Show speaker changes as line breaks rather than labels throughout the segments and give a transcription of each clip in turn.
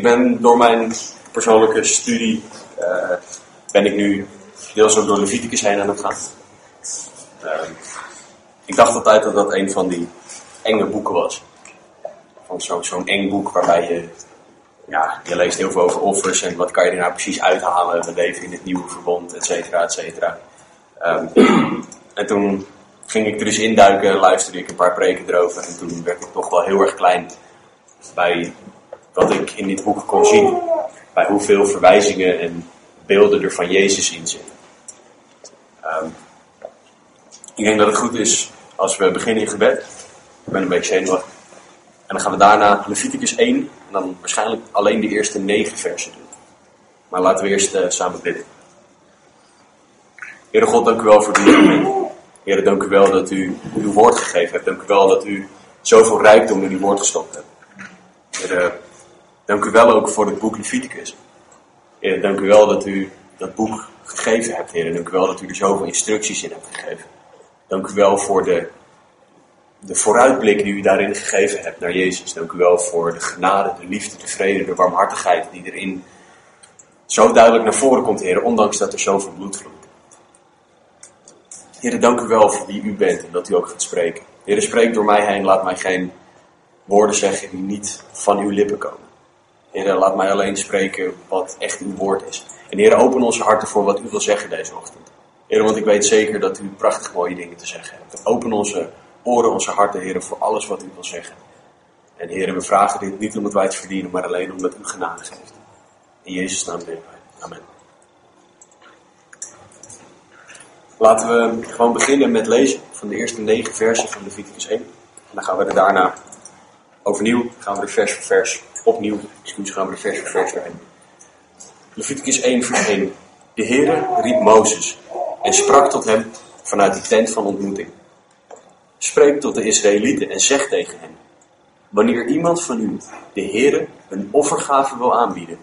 ik ben door mijn persoonlijke studie, uh, ben ik nu deels ook door Leviticus heen aan het gaan. Uh, ik dacht altijd dat dat een van die enge boeken was. Van zo'n eng boek waarbij je, ja, je leest heel veel over offers en wat kan je er nou precies uithalen. We leven in het nieuwe verbond, et cetera, et cetera. Um, en toen ging ik er eens induiken, luisterde ik een paar preken erover en toen werd ik toch wel heel erg klein bij wat ik in dit boek kon zien. Bij hoeveel verwijzingen en beelden er van Jezus in zitten. Um, ik denk dat het goed is als we beginnen in gebed. Ik ben een beetje zenuwachtig. En dan gaan we daarna Leviticus 1 en dan waarschijnlijk alleen de eerste negen versen doen. Maar laten we eerst uh, samen bidden. Heere God, dank u wel voor dit moment. Heer, dank u wel dat u uw woord gegeven hebt. Dank u wel dat u zoveel rijkdom in uw woord gestopt hebt. Heer, dank u wel ook voor het boek Leviticus. Heer, dank u wel dat u dat boek gegeven hebt, Heer. Dank u wel dat u er zoveel instructies in hebt gegeven. Dank u wel voor de, de vooruitblik die u daarin gegeven hebt naar Jezus. Dank u wel voor de genade, de liefde, de vrede, de warmhartigheid die erin zo duidelijk naar voren komt, Heer, ondanks dat er zoveel bloed vloeit. Heer, dank u wel voor wie u bent en dat u ook gaat spreken. Heer, spreek door mij heen, laat mij geen woorden zeggen die niet van uw lippen komen. Heer, laat mij alleen spreken wat echt uw woord is. En Heer, open onze harten voor wat u wil zeggen deze ochtend. Heer, want ik weet zeker dat u prachtig mooie dingen te zeggen hebt. Open onze oren, onze harten, Heer, voor alles wat u wil zeggen. En Heer, we vragen dit niet omdat wij het verdienen, maar alleen omdat u genade geeft. In Jezus' naam bidden wij. Amen. Laten we gewoon beginnen met lezen van de eerste negen versen van Leviticus 1. En dan gaan we er daarna overnieuw, gaan we er vers voor vers, opnieuw, excuus, gaan we er vers voor vers. Leviticus 1 vers 1. De Heere riep Mozes en sprak tot hem vanuit de tent van ontmoeting. Spreek tot de Israëlieten en zeg tegen hen. Wanneer iemand van u de Heere een offergave wil aanbieden,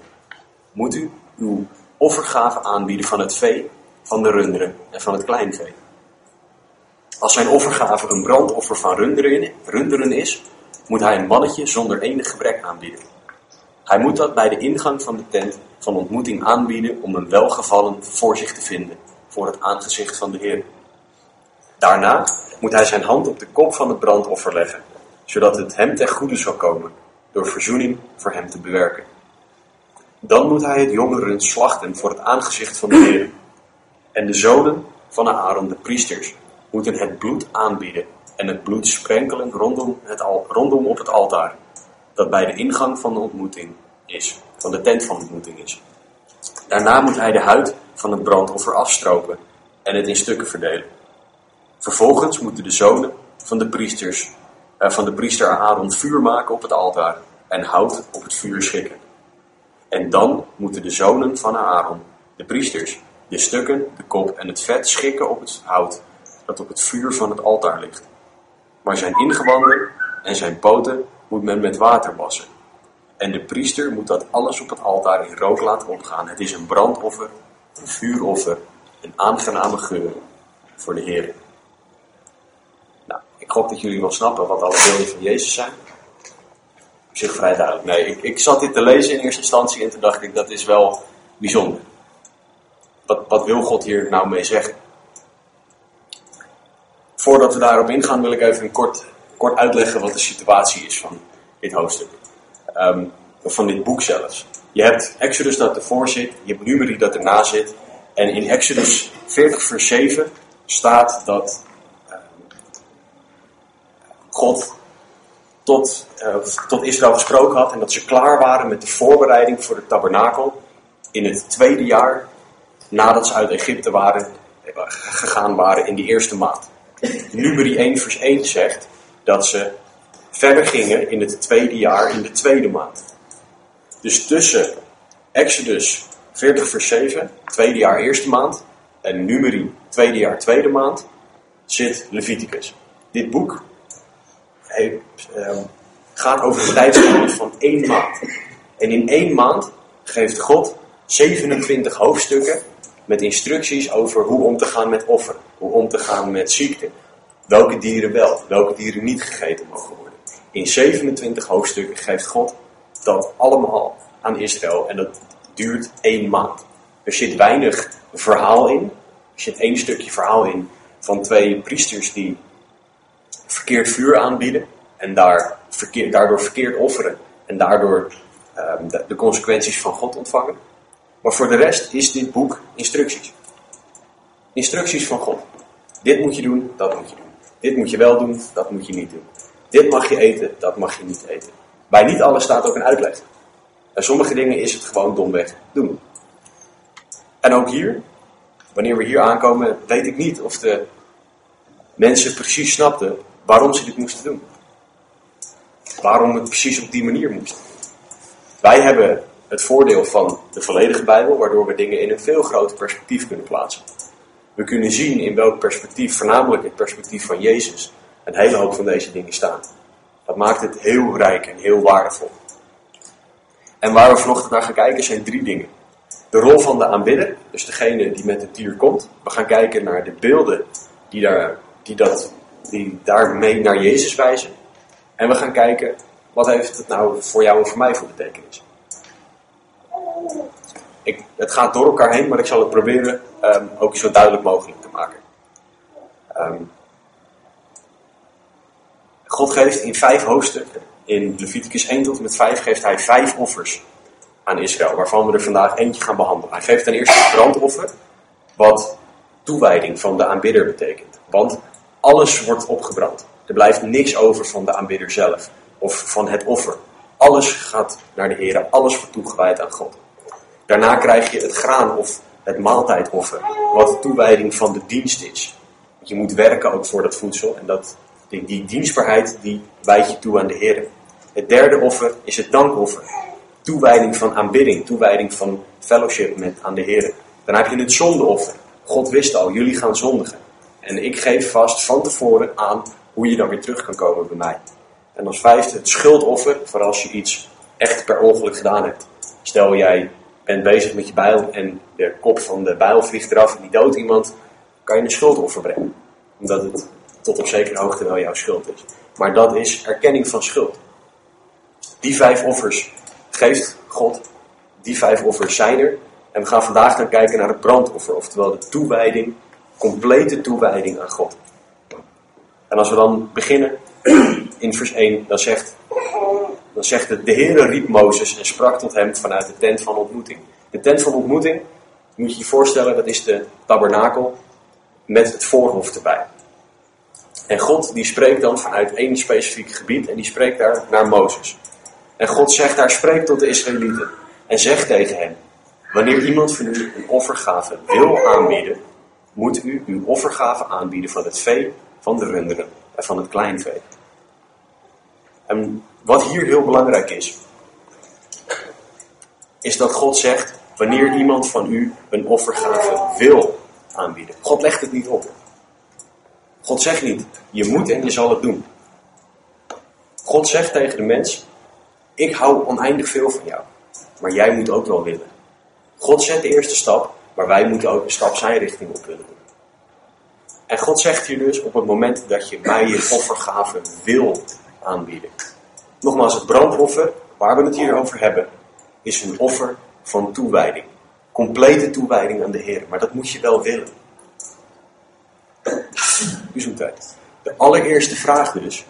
moet u uw offergave aanbieden van het vee van de runderen en van het kleinvee. Als zijn offergave een brandoffer van runderen is, moet hij een mannetje zonder enig gebrek aanbieden. Hij moet dat bij de ingang van de tent van ontmoeting aanbieden om een welgevallen voor zich te vinden, voor het aangezicht van de Heer. Daarna moet hij zijn hand op de kop van het brandoffer leggen, zodat het hem ten goede zal komen, door verzoening voor hem te bewerken. Dan moet hij het jonge rund slachten voor het aangezicht van de Heer. En de zonen van Aaron, de priesters, moeten het bloed aanbieden en het bloed sprenkelen rondom, het al, rondom op het altaar, dat bij de ingang van de ontmoeting is, van de tent van ontmoeting is. Daarna moet hij de huid van het brandoffer afstropen en het in stukken verdelen. Vervolgens moeten de zonen van de priesters, eh, van de priester Aaron vuur maken op het altaar en hout op het vuur schikken. En dan moeten de zonen van Aaron, de priesters, de stukken, de kop en het vet schikken op het hout dat op het vuur van het altaar ligt. Maar zijn ingewanden en zijn poten moet men met water wassen. En de priester moet dat alles op het altaar in rook laten opgaan. Het is een brandoffer, een vuuroffer, een aangename geur voor de Heer. Nou, ik hoop dat jullie wel snappen wat alle beelden van Jezus zijn. Op zich vrij duidelijk. Nee, ik, ik zat dit te lezen in eerste instantie en toen dacht ik, dat is wel bijzonder. Wat, wat wil God hier nou mee zeggen? Voordat we daarop ingaan wil ik even een kort, kort uitleggen wat de situatie is van dit hoofdstuk. Um, van dit boek zelfs. Je hebt Exodus dat ervoor zit, je hebt Numeri dat erna zit. En in Exodus 40 vers 7 staat dat um, God tot, uh, tot Israël gesproken had en dat ze klaar waren met de voorbereiding voor de tabernakel in het tweede jaar nadat ze uit Egypte waren, gegaan waren in die eerste maand. Numeri 1 vers 1 zegt dat ze verder gingen in het tweede jaar in de tweede maand. Dus tussen Exodus 40 vers 7, tweede jaar eerste maand, en Numeri tweede jaar tweede maand, zit Leviticus. Dit boek heeft, eh, gaat over een tijdspanne van één maand. En in één maand geeft God 27 hoofdstukken met instructies over hoe om te gaan met offer, hoe om te gaan met ziekte, welke dieren wel, welke dieren niet gegeten mogen worden. In 27 hoofdstukken geeft God dat allemaal aan Israël en dat duurt één maand. Er zit weinig verhaal in. Er zit één stukje verhaal in van twee priesters die verkeerd vuur aanbieden en daar daardoor verkeerd offeren en daardoor de, de consequenties van God ontvangen. Maar voor de rest is dit boek instructies. Instructies van God. Dit moet je doen, dat moet je doen. Dit moet je wel doen, dat moet je niet doen. Dit mag je eten, dat mag je niet eten. Bij niet alles staat ook een uitleg. Bij sommige dingen is het gewoon domweg doen. En ook hier, wanneer we hier aankomen, weet ik niet of de mensen precies snapten waarom ze dit moesten doen. Waarom het precies op die manier moest. Wij hebben het voordeel van de volledige Bijbel, waardoor we dingen in een veel groter perspectief kunnen plaatsen. We kunnen zien in welk perspectief, voornamelijk het perspectief van Jezus, een hele hoop van deze dingen staan. Dat maakt het heel rijk en heel waardevol. En waar we vanochtend naar gaan kijken zijn drie dingen. De rol van de aanbidder, dus degene die met het dier komt. We gaan kijken naar de beelden die, daar, die, dat, die daarmee naar Jezus wijzen. En we gaan kijken, wat heeft het nou voor jou en voor mij voor betekenis? Het gaat door elkaar heen, maar ik zal het proberen um, ook zo duidelijk mogelijk te maken. Um, God geeft in vijf hoofdstukken, in Leviticus 1 tot en met 5, geeft hij vijf offers aan Israël, waarvan we er vandaag eentje gaan behandelen. Hij geeft ten eerste het brandoffer, wat toewijding van de aanbidder betekent. Want alles wordt opgebrand. Er blijft niks over van de aanbidder zelf of van het offer. Alles gaat naar de Heer, alles wordt toegewijd aan God. Daarna krijg je het graan of het maaltijdoffer, wat toewijding van de dienst is. Je moet werken ook voor dat voedsel en dat, die, die dienstbaarheid die wijdt je toe aan de Heer. Het derde offer is het dankoffer. Toewijding van aanbidding, toewijding van fellowship met aan de Heer. Dan heb je het zondeoffer. God wist al, jullie gaan zondigen. En ik geef vast van tevoren aan hoe je dan weer terug kan komen bij mij. En als vijfde het schuldoffer, voor als je iets echt per ongeluk gedaan hebt. Stel jij bent bezig met je bijl en de kop van de bijl vliegt eraf en die doodt iemand, kan je een schuldoffer brengen. Omdat het tot op zekere hoogte wel jouw schuld is. Maar dat is erkenning van schuld. Die vijf offers geeft God. Die vijf offers zijn er. En we gaan vandaag gaan kijken naar het brandoffer, oftewel de toewijding, complete toewijding aan God. En als we dan beginnen in vers 1, dan zegt, dan zegt het, de Heere riep Mozes en sprak tot hem vanuit de tent van ontmoeting. De tent van ontmoeting, moet je je voorstellen, dat is de tabernakel met het voorhof erbij. En God die spreekt dan vanuit één specifiek gebied en die spreekt daar naar Mozes. En God zegt daar, spreek tot de Israëlieten en zeg tegen hen, wanneer iemand van u een offergave wil aanbieden, moet u uw offergave aanbieden van het vee, van de runderen en van het kleinvee. En wat hier heel belangrijk is, is dat God zegt, wanneer iemand van u een offergave wil aanbieden. God legt het niet op. God zegt niet, je moet en je zal het doen. God zegt tegen de mens, ik hou oneindig veel van jou, maar jij moet ook wel willen. God zet de eerste stap, maar wij moeten ook een stap zijn richting op willen doen. En God zegt hier dus op het moment dat je mij je offergave wil aanbieden. Nogmaals, het brandoffer, waar we het hier over hebben, is een offer van toewijding. Complete toewijding aan de Heer. Maar dat moet je wel willen. Gezondheid. De allereerste vraag dus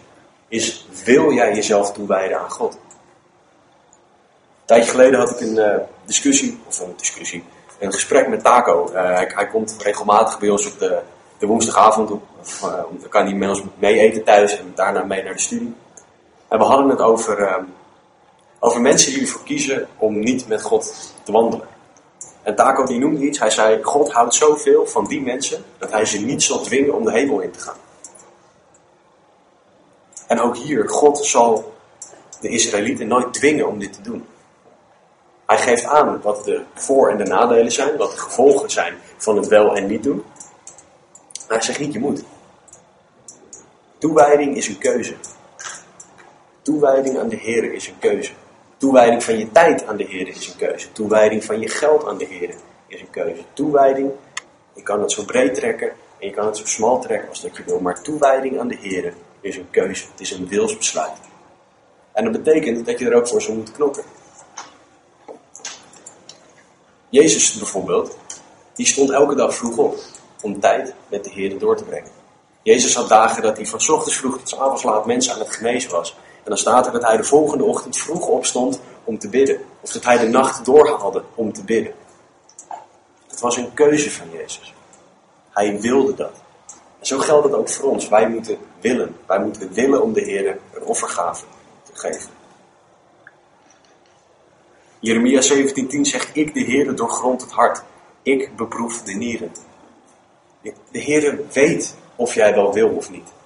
is: wil jij jezelf toewijden aan God? Een tijdje geleden had ik een uh, discussie, of een discussie, een gesprek met Taco. Uh, hij, hij, komt regelmatig bij ons op de, de woensdagavond. Of, uh, dan kan hij met ons mee eten thuis en daarna mee naar de studie. En we hadden het over, uh, over mensen die ervoor kiezen om niet met God te wandelen. En Taco die noemde iets, hij zei, God houdt zoveel van die mensen, dat hij ze niet zal dwingen om de hemel in te gaan. En ook hier, God zal de Israëlieten nooit dwingen om dit te doen. Hij geeft aan wat de voor- en de nadelen zijn, wat de gevolgen zijn van het wel en niet doen. Maar hij zegt niet, je moet. Toewijding is een keuze. Toewijding aan de Heer is een keuze. Toewijding van je tijd aan de Heer is een keuze. Toewijding van je geld aan de Heer is een keuze. Toewijding, je kan het zo breed trekken en je kan het zo smal trekken als dat je wil. Maar toewijding aan de Heer is een keuze. Het is een wilsbesluit. En dat betekent dat je er ook voor zou moeten knokken. Jezus bijvoorbeeld, die stond elke dag vroeg op om tijd met de Heer door te brengen. Jezus had dagen dat hij van ochtends vroeg tot avonds laat mensen aan het genezen was. En dan staat er dat hij de volgende ochtend vroeg opstond om te bidden. Of dat hij de nacht doorhaalde om te bidden. Het was een keuze van Jezus. Hij wilde dat. En zo geldt het ook voor ons. Wij moeten willen. Wij moeten willen om de Heer een offergave te geven. Jeremia 17:10 zegt, ik de Heer doorgrond het hart. Ik beproef de nieren. De Heer weet of jij wel wil of niet.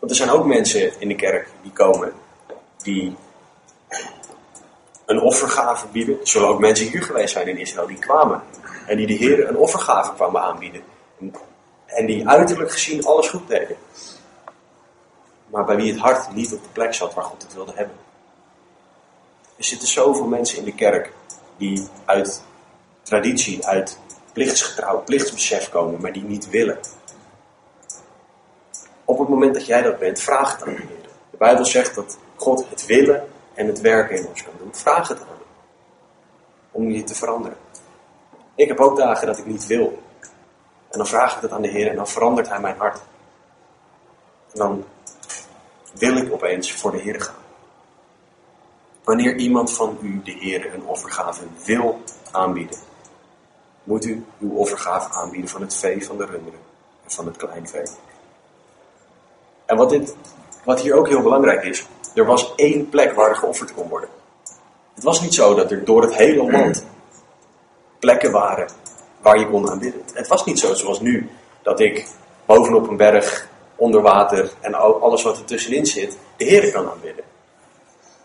Want er zijn ook mensen in de kerk die komen, die een offergave bieden. Er zullen ook mensen hier geweest zijn in Israël die kwamen. En die de Heer een offergave kwamen aanbieden. En die uiterlijk gezien alles goed deden. Maar bij wie het hart niet op de plek zat waar God het wilde hebben. Er zitten zoveel mensen in de kerk die uit traditie, uit plichtsgetrouw, plichtsbesef komen, maar die niet willen. Op het moment dat jij dat bent, vraag het aan de Heer. De Bijbel zegt dat God het willen en het werken in ons kan doen. Vraag het aan hem. Om je te veranderen. Ik heb ook dagen dat ik niet wil. En dan vraag ik het aan de Heer en dan verandert Hij mijn hart. En dan wil ik opeens voor de Heer gaan. Wanneer iemand van u de Heer een offergave wil aanbieden, moet u uw overgave aanbieden van het vee van de runderen en van het kleinvee. En wat, dit, wat hier ook heel belangrijk is, er was één plek waar er geofferd kon worden. Het was niet zo dat er door het hele land plekken waren waar je kon aanbidden. Het was niet zo zoals nu, dat ik bovenop een berg, onder water en alles wat er tussenin zit, de Heer kan aanbidden.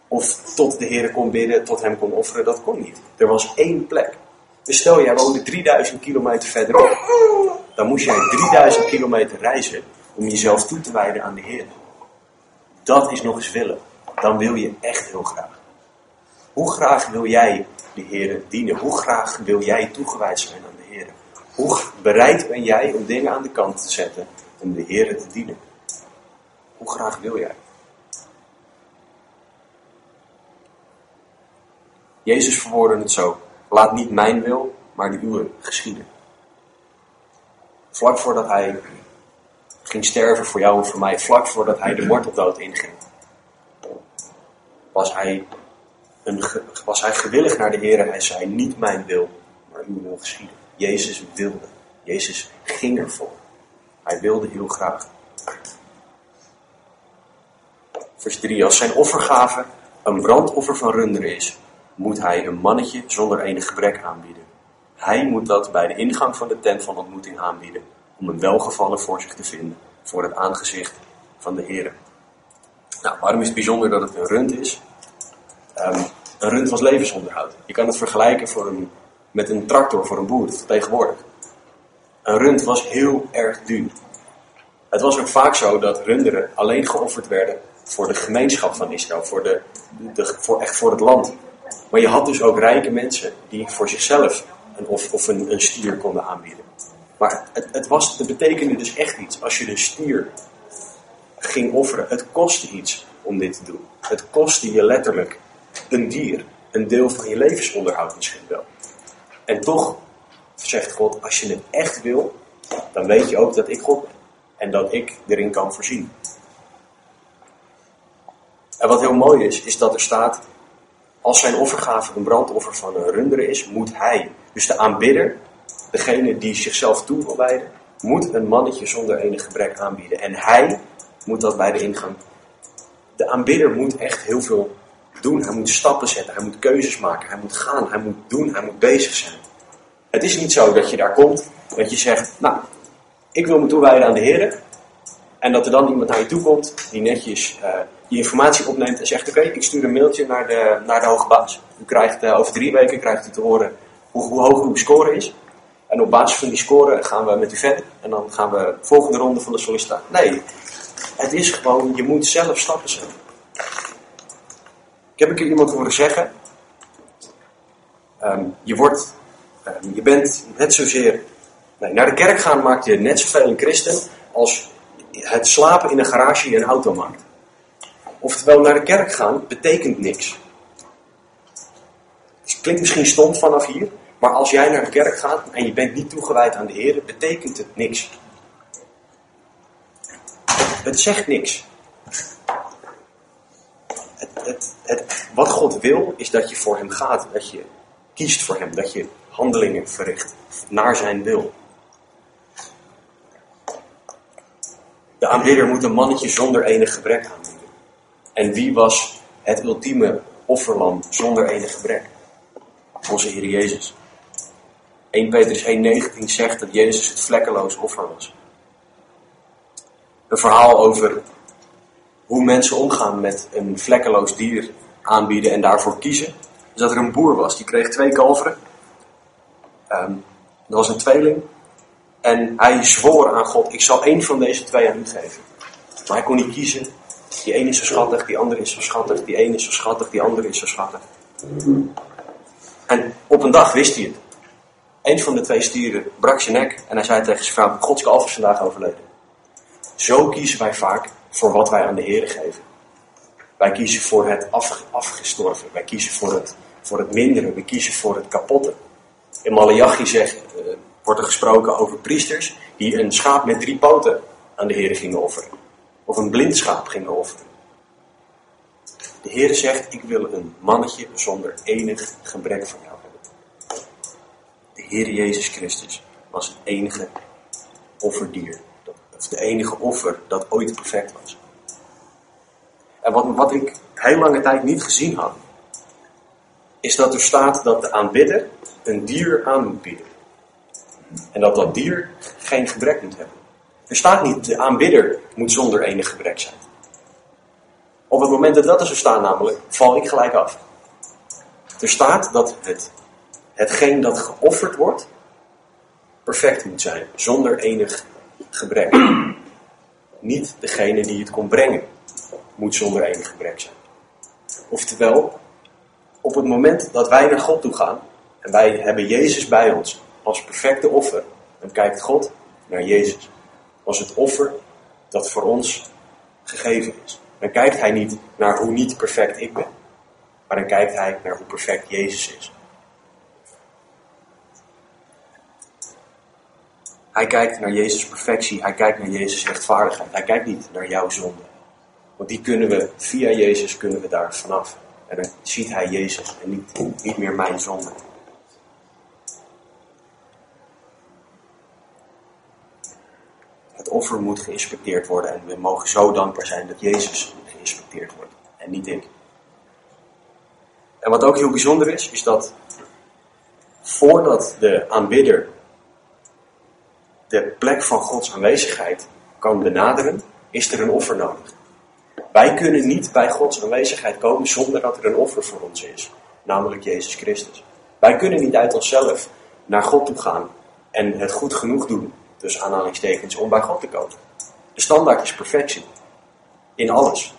Of tot de Heer kon bidden, tot hem kon offeren, dat kon niet. Er was één plek. Dus stel, jij woonde 3000 kilometer verderop. Dan moest jij 3000 kilometer reizen om jezelf toe te wijden aan de Heer. Dat is nog eens willen. Dan wil je echt heel graag. Hoe graag wil jij de Heer dienen? Hoe graag wil jij toegewijd zijn aan de Heer? Hoe bereid ben jij om dingen aan de kant te zetten om de Heer te dienen? Hoe graag wil jij? Jezus verwoordde het zo. Laat niet mijn wil, maar de uwe geschieden. Vlak voordat hij ging sterven voor jou en voor mij, vlak voordat hij de marteldood inging, was hij, was hij gewillig naar de Heer en hij zei, niet mijn wil, maar uw wil geschieden. Jezus wilde. Jezus ging ervoor. Hij wilde heel graag. Vers 3. Als zijn offergave een brandoffer van runderen is, moet hij een mannetje zonder enig gebrek aanbieden. Hij moet dat bij de ingang van de tent van ontmoeting aanbieden, om een welgevallen voor zich te vinden, voor het aangezicht van de Heer. Nou, waarom is het bijzonder dat het een rund is? Um, een rund was levensonderhoud. Je kan het vergelijken voor een, met een tractor voor een boer tegenwoordig. Een rund was heel erg duur. Het was ook vaak zo dat runderen alleen geofferd werden voor de gemeenschap van Israël, voor, de, voor echt voor het land. Maar je had dus ook rijke mensen die voor zichzelf een, of, of een, een stier konden aanbieden. Maar het, het, was, betekende dus echt iets. Als je een stier ging offeren, het kostte iets om dit te doen. Het kostte je letterlijk een dier. Een deel van je levensonderhoud misschien wel. En toch zegt God, als je het echt wil, dan weet je ook dat ik God ben. En dat ik erin kan voorzien. En wat heel mooi is, is dat er staat als zijn offergave een brandoffer van een runderen is, moet hij, dus de aanbidder, degene die zichzelf toe wil wijden, moet een mannetje zonder enig gebrek aanbieden. En hij moet dat bij de ingang. De aanbidder moet echt heel veel doen. Hij moet stappen zetten, hij moet keuzes maken, hij moet gaan, hij moet doen, hij moet bezig zijn. Het is niet zo dat je daar komt, dat je zegt, nou, ik wil me toewijden aan de Heer. En dat er dan iemand naar je toe komt die netjes uh, die informatie opneemt en zegt: Oké, ik stuur een mailtje naar de, naar de hoge baas. U krijgt uh, over drie weken krijgt u te horen hoe, hoe hoog uw score is. En op basis van die score gaan we met u verder. En dan gaan we de volgende ronde van de sollicitatie. Nee, het is gewoon, je moet zelf stappen zetten. Ik heb een keer iemand horen zeggen: um, je, wordt, um, je bent net zozeer. Nee, naar de kerk gaan maakt je net zoveel een christen als het slapen in een garage je een auto maakt. Oftewel, naar de kerk gaan betekent niks. Het klinkt misschien stom vanaf hier, Maar als jij naar de kerk gaat en je bent niet toegewijd aan de Heer, betekent het niks. Het zegt niks. Het, het, wat God wil, is dat je voor Hem gaat. Dat je kiest voor Hem. Dat je handelingen verricht naar Zijn wil. De aanbidder moet een mannetje zonder enig gebrek aanbieden. En wie was het ultieme offerlam zonder enig gebrek? Onze Heer Jezus. 1 Petrus 1,19 zegt dat Jezus het vlekkeloos offer was. Een verhaal over hoe mensen omgaan met een vlekkeloos dier aanbieden en daarvoor kiezen. Dus dat er een boer was, die kreeg twee kalveren. Um, dat was een tweeling. En hij zwoer aan God, ik zal één van deze twee aan u geven. Maar hij kon niet kiezen. Die ene is zo schattig, die andere is zo schattig, die ene is zo schattig, die andere is zo schattig. En op een dag wist hij het. Een van de twee stieren brak zijn nek en hij zei tegen zijn vrouw, Gods kalf vandaag overleden. Zo kiezen wij vaak voor wat wij aan de Heer geven. Wij kiezen voor het afgestorven. Wij kiezen voor het, voor het mindere. We kiezen voor het kapotte. In Malachi zegt, uh, wordt er gesproken over priesters die een schaap met drie poten aan de Heer gingen offeren. Of een blind schaap gingen offeren. De Heer zegt, ik wil een mannetje zonder enig gebrek van jou Heer Jezus Christus was het enige offerdier. Of de enige offer dat ooit perfect was. En wat, wat ik heel lange tijd niet gezien had, is dat er staat dat de aanbidder een dier aan moet bieden. En dat dat dier geen gebrek moet hebben. Er staat niet, de aanbidder moet zonder enig gebrek zijn. Op het moment dat dat er zou staan namelijk, val ik gelijk af. Er staat dat het, hetgeen dat geofferd wordt, perfect moet zijn, zonder enig gebrek. Niet degene die het kon brengen, moet zonder enig gebrek zijn. Oftewel, op het moment dat wij naar God toe gaan en wij hebben Jezus bij ons als perfecte offer, dan kijkt God naar Jezus als het offer dat voor ons gegeven is. Dan kijkt hij niet naar hoe niet perfect ik ben, maar dan kijkt hij naar hoe perfect Jezus is. Hij kijkt naar Jezus' perfectie, hij kijkt naar Jezus' rechtvaardigheid. Hij kijkt niet naar jouw zonde. Want die kunnen we, via Jezus kunnen we daar vanaf. En dan ziet hij Jezus en niet, niet meer mijn zonde. Het offer moet geïnspecteerd worden en we mogen zo dankbaar zijn dat Jezus geïnspecteerd wordt en niet ik. En wat ook heel bijzonder is, is dat voordat de aanbidder de plek van Gods aanwezigheid kan benaderen, is er een offer nodig. Wij kunnen niet bij Gods aanwezigheid komen zonder dat er een offer voor ons is, namelijk Jezus Christus. Wij kunnen niet uit onszelf naar God toe gaan en het goed genoeg doen, dus aanhalingstekens, om bij God te komen. De standaard is perfectie. In alles.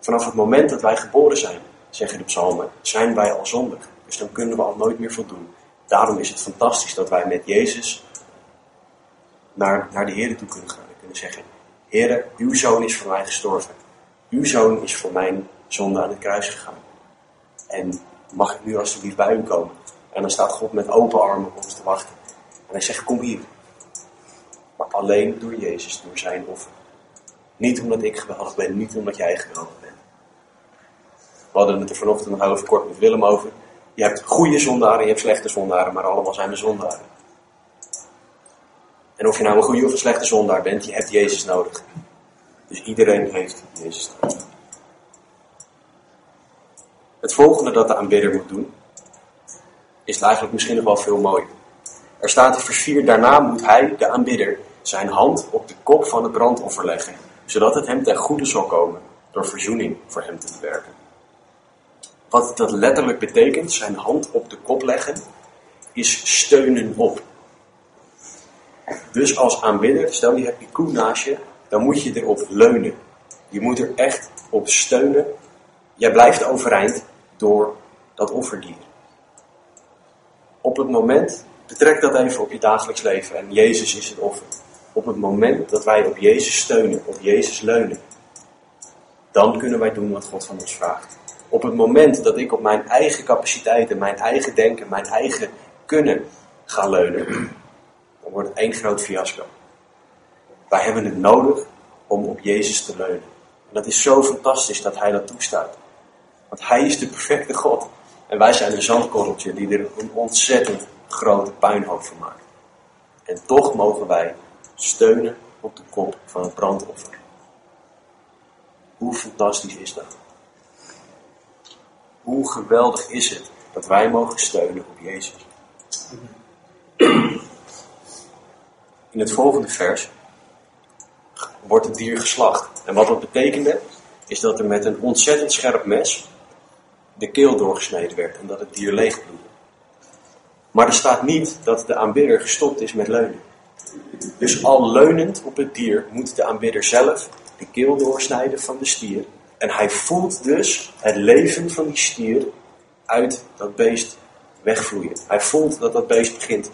Vanaf het moment dat wij geboren zijn, zeggen de psalmen, zijn wij al zondig. Dus dan kunnen we al nooit meer voldoen. Daarom is het fantastisch dat wij met Jezus naar, naar de Heer toe kunnen gaan. En kunnen zeggen, Heer, uw zoon is voor mij gestorven. Uw zoon is voor mijn zonde aan het kruis gegaan. En mag ik nu alsjeblieft bij u komen? En dan staat God met open armen op ons te wachten. En hij zegt, kom hier. Maar alleen door Jezus, door zijn offer. Niet omdat ik geweldig ben, niet omdat jij geweldig bent. We hadden het er vanochtend nog even kort met Willem over. Je hebt goede zondaren, je hebt slechte zondaren, maar allemaal zijn we zondaren. En of je nou een goede of een slechte zondaar bent, je hebt Jezus nodig. Dus iedereen heeft Jezus nodig. Het volgende dat de aanbidder moet doen, is eigenlijk misschien nog wel veel mooier. Er staat in vers 4, daarna moet hij, de aanbidder, zijn hand op de kop van het brandoffer leggen, zodat het hem ten goede zal komen door verzoening voor hem te bewerken. Wat dat letterlijk betekent, zijn hand op de kop leggen, is steunen op. Dus als aanbidder, stel je hebt je koe naast je, dan moet je erop leunen. Je moet er echt op steunen. Jij blijft overeind door dat offerdier. Op het moment, betrek dat even op je dagelijks leven en Jezus is het offer. Op het moment dat wij op Jezus steunen, op Jezus leunen, dan kunnen wij doen wat God van ons vraagt. Op het moment dat ik op mijn eigen capaciteiten, mijn eigen denken, mijn eigen kunnen ga leunen, wordt één groot fiasco. Wij hebben het nodig om op Jezus te leunen. En dat is zo fantastisch dat Hij dat toestaat. Want Hij is de perfecte God. En wij zijn een zandkorreltje die er een ontzettend grote puinhoop van maakt. En toch mogen wij steunen op de kop van het brandoffer. Hoe fantastisch is dat? Hoe geweldig is het dat wij mogen steunen op Jezus? In het volgende vers wordt het dier geslacht. En wat dat betekende, is dat er met een ontzettend scherp mes de keel doorgesneden werd en dat het dier leegbloedde. Maar er staat niet dat de aanbidder gestopt is met leunen. Dus al leunend op het dier moet de aanbidder zelf de keel doorsnijden van de stier. En hij voelt dus het leven van die stier uit dat beest wegvloeien. Hij voelt dat dat beest begint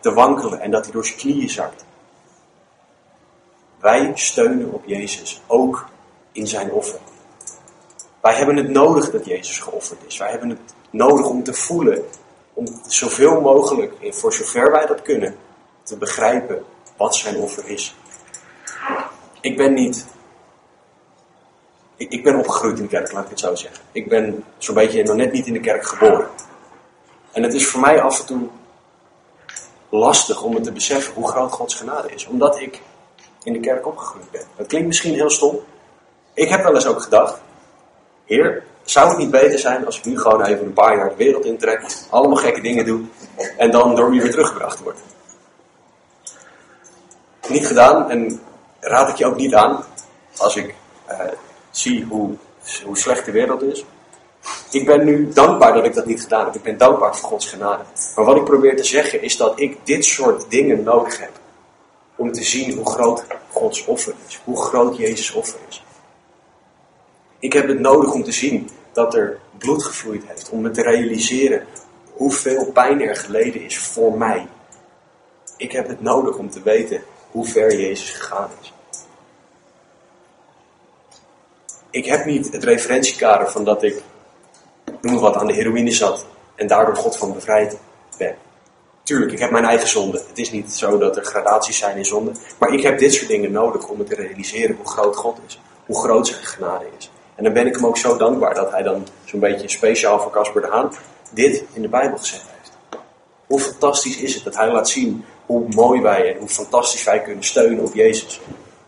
te, wankelen en dat hij door zijn knieën zakt. Wij steunen op Jezus, ook in zijn offer. Wij hebben het nodig dat Jezus geofferd is. Wij hebben het nodig om te voelen, om zoveel mogelijk, voor zover wij dat kunnen, te begrijpen wat zijn offer is. Ik ben niet. Ik, ik ben opgegroeid in de kerk, laat ik het zo zeggen. Ik ben zo'n beetje nog net niet in de kerk geboren. En het is voor mij af en toe lastig om het te beseffen hoe groot Gods genade is. Omdat ik in de kerk opgegroeid ben. Dat klinkt misschien heel stom. Ik heb wel eens ook gedacht, Heer, zou het niet beter zijn als ik nu gewoon even een paar jaar de wereld intrek, allemaal gekke dingen doe en dan door u weer teruggebracht word? Niet gedaan en raad ik je ook niet aan als ik uh, zie hoe, hoe slecht de wereld is. Ik ben nu dankbaar dat ik dat niet gedaan heb. Ik ben dankbaar voor Gods genade. Maar wat ik probeer te zeggen is dat ik dit soort dingen nodig heb. Om te zien hoe groot Gods offer is. Hoe groot Jezus offer is. Ik heb het nodig om te zien dat er bloed gevloeid heeft. Om me te realiseren hoeveel pijn er geleden is voor mij. Ik heb het nodig om te weten hoe ver Jezus gegaan is. Ik heb niet het referentiekader van dat ik, noem wat, aan de heroïne zat en daardoor God van bevrijd ben. Tuurlijk, ik heb mijn eigen zonde. Het is niet zo dat er gradaties zijn in zonde. Maar ik heb dit soort dingen nodig om me te realiseren hoe groot God is. Hoe groot zijn genade is. En dan ben ik hem ook zo dankbaar dat hij dan zo'n beetje speciaal voor Casper de Haan dit in de Bijbel gezet heeft. Hoe fantastisch is het dat hij laat zien hoe mooi wij en hoe fantastisch wij kunnen steunen op Jezus.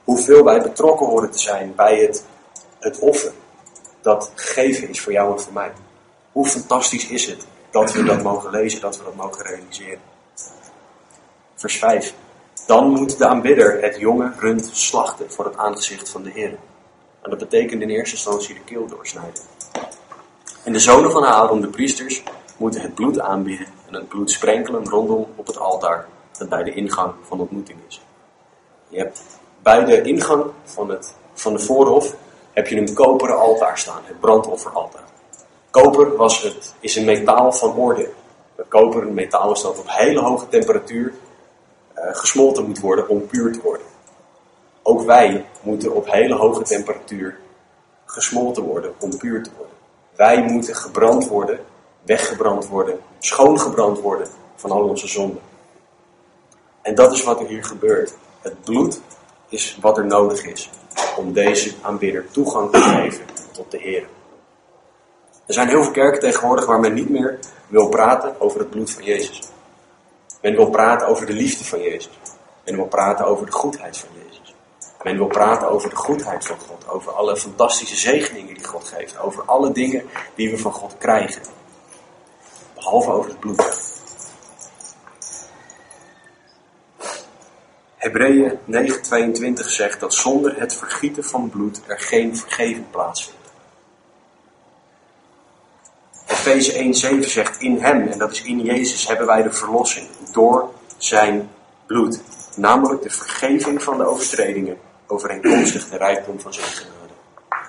Hoeveel wij betrokken worden te zijn bij het, het offer dat gegeven is voor jou en voor mij. Hoe fantastisch is het dat we dat mogen lezen, dat we dat mogen realiseren. Vers 5. Dan moet de aanbidder het jonge rund slachten voor het aangezicht van de Heer. En dat betekent in eerste instantie de keel doorsnijden. En de zonen van Aaron, de priesters, moeten het bloed aanbieden en het bloed sprenkelen rondom op het altaar dat bij de ingang van de ontmoeting is. Je hebt bij de ingang van, het, van de voorhof heb je een koperen altaar staan, het brandofferaltaar. Koper was het, is een metaal van orde. Het koper, een metaal dat op hele hoge temperatuur uh, gesmolten moet worden om puur te worden. Ook wij moeten op hele hoge temperatuur gesmolten worden om puur te worden. Wij moeten gebrand worden, weggebrand worden, schoongebrand worden van al onze zonden. En dat is wat er hier gebeurt. Het bloed is wat er nodig is om deze aanbidder toegang te geven tot de Heer. Er zijn heel veel kerken tegenwoordig waar men niet meer wil praten over het bloed van Jezus. Men wil praten over de liefde van Jezus. Men wil praten over de goedheid van Jezus. Men wil praten over de goedheid van God. Over alle fantastische zegeningen die God geeft. Over alle dingen die we van God krijgen. Behalve over het bloed. Hebreeën 9:22 zegt dat zonder het vergieten van bloed er geen vergeving plaatsvindt. Efeze 1:7 zegt in hem, en dat is in Jezus, hebben wij de verlossing door zijn bloed. Namelijk de vergeving van de overtredingen overeenkomstig de rijkdom van zijn genade.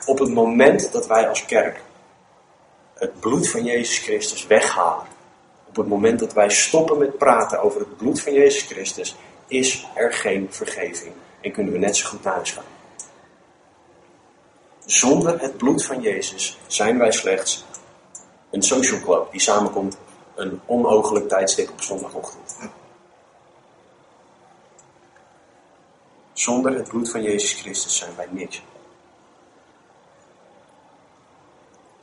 Op het moment dat wij als kerk het bloed van Jezus Christus weghalen, op het moment dat wij stoppen met praten over het bloed van Jezus Christus, is er geen vergeving en kunnen we net zo goed thuis gaan. Zonder het bloed van Jezus zijn wij slechts een social club die samenkomt een onmogelijk tijdstip op zondagochtend. Zonder het bloed van Jezus Christus zijn wij niks.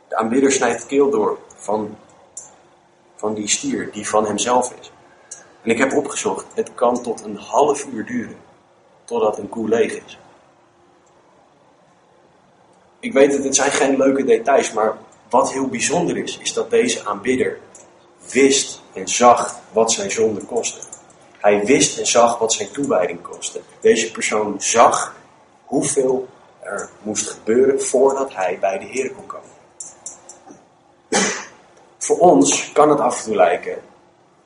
De aanbidder snijdt keel door van, van die stier die van hemzelf is. En ik heb opgezocht, het kan tot een half uur duren totdat een koe leeg is. Ik weet dat het zijn geen leuke details, maar wat heel bijzonder is, is dat deze aanbidder wist en zag wat zijn zonde kostte. Hij wist en zag wat zijn toewijding kostte. Deze persoon zag hoeveel er moest gebeuren voordat hij bij de Heer kon komen. Voor ons kan het af en toe lijken,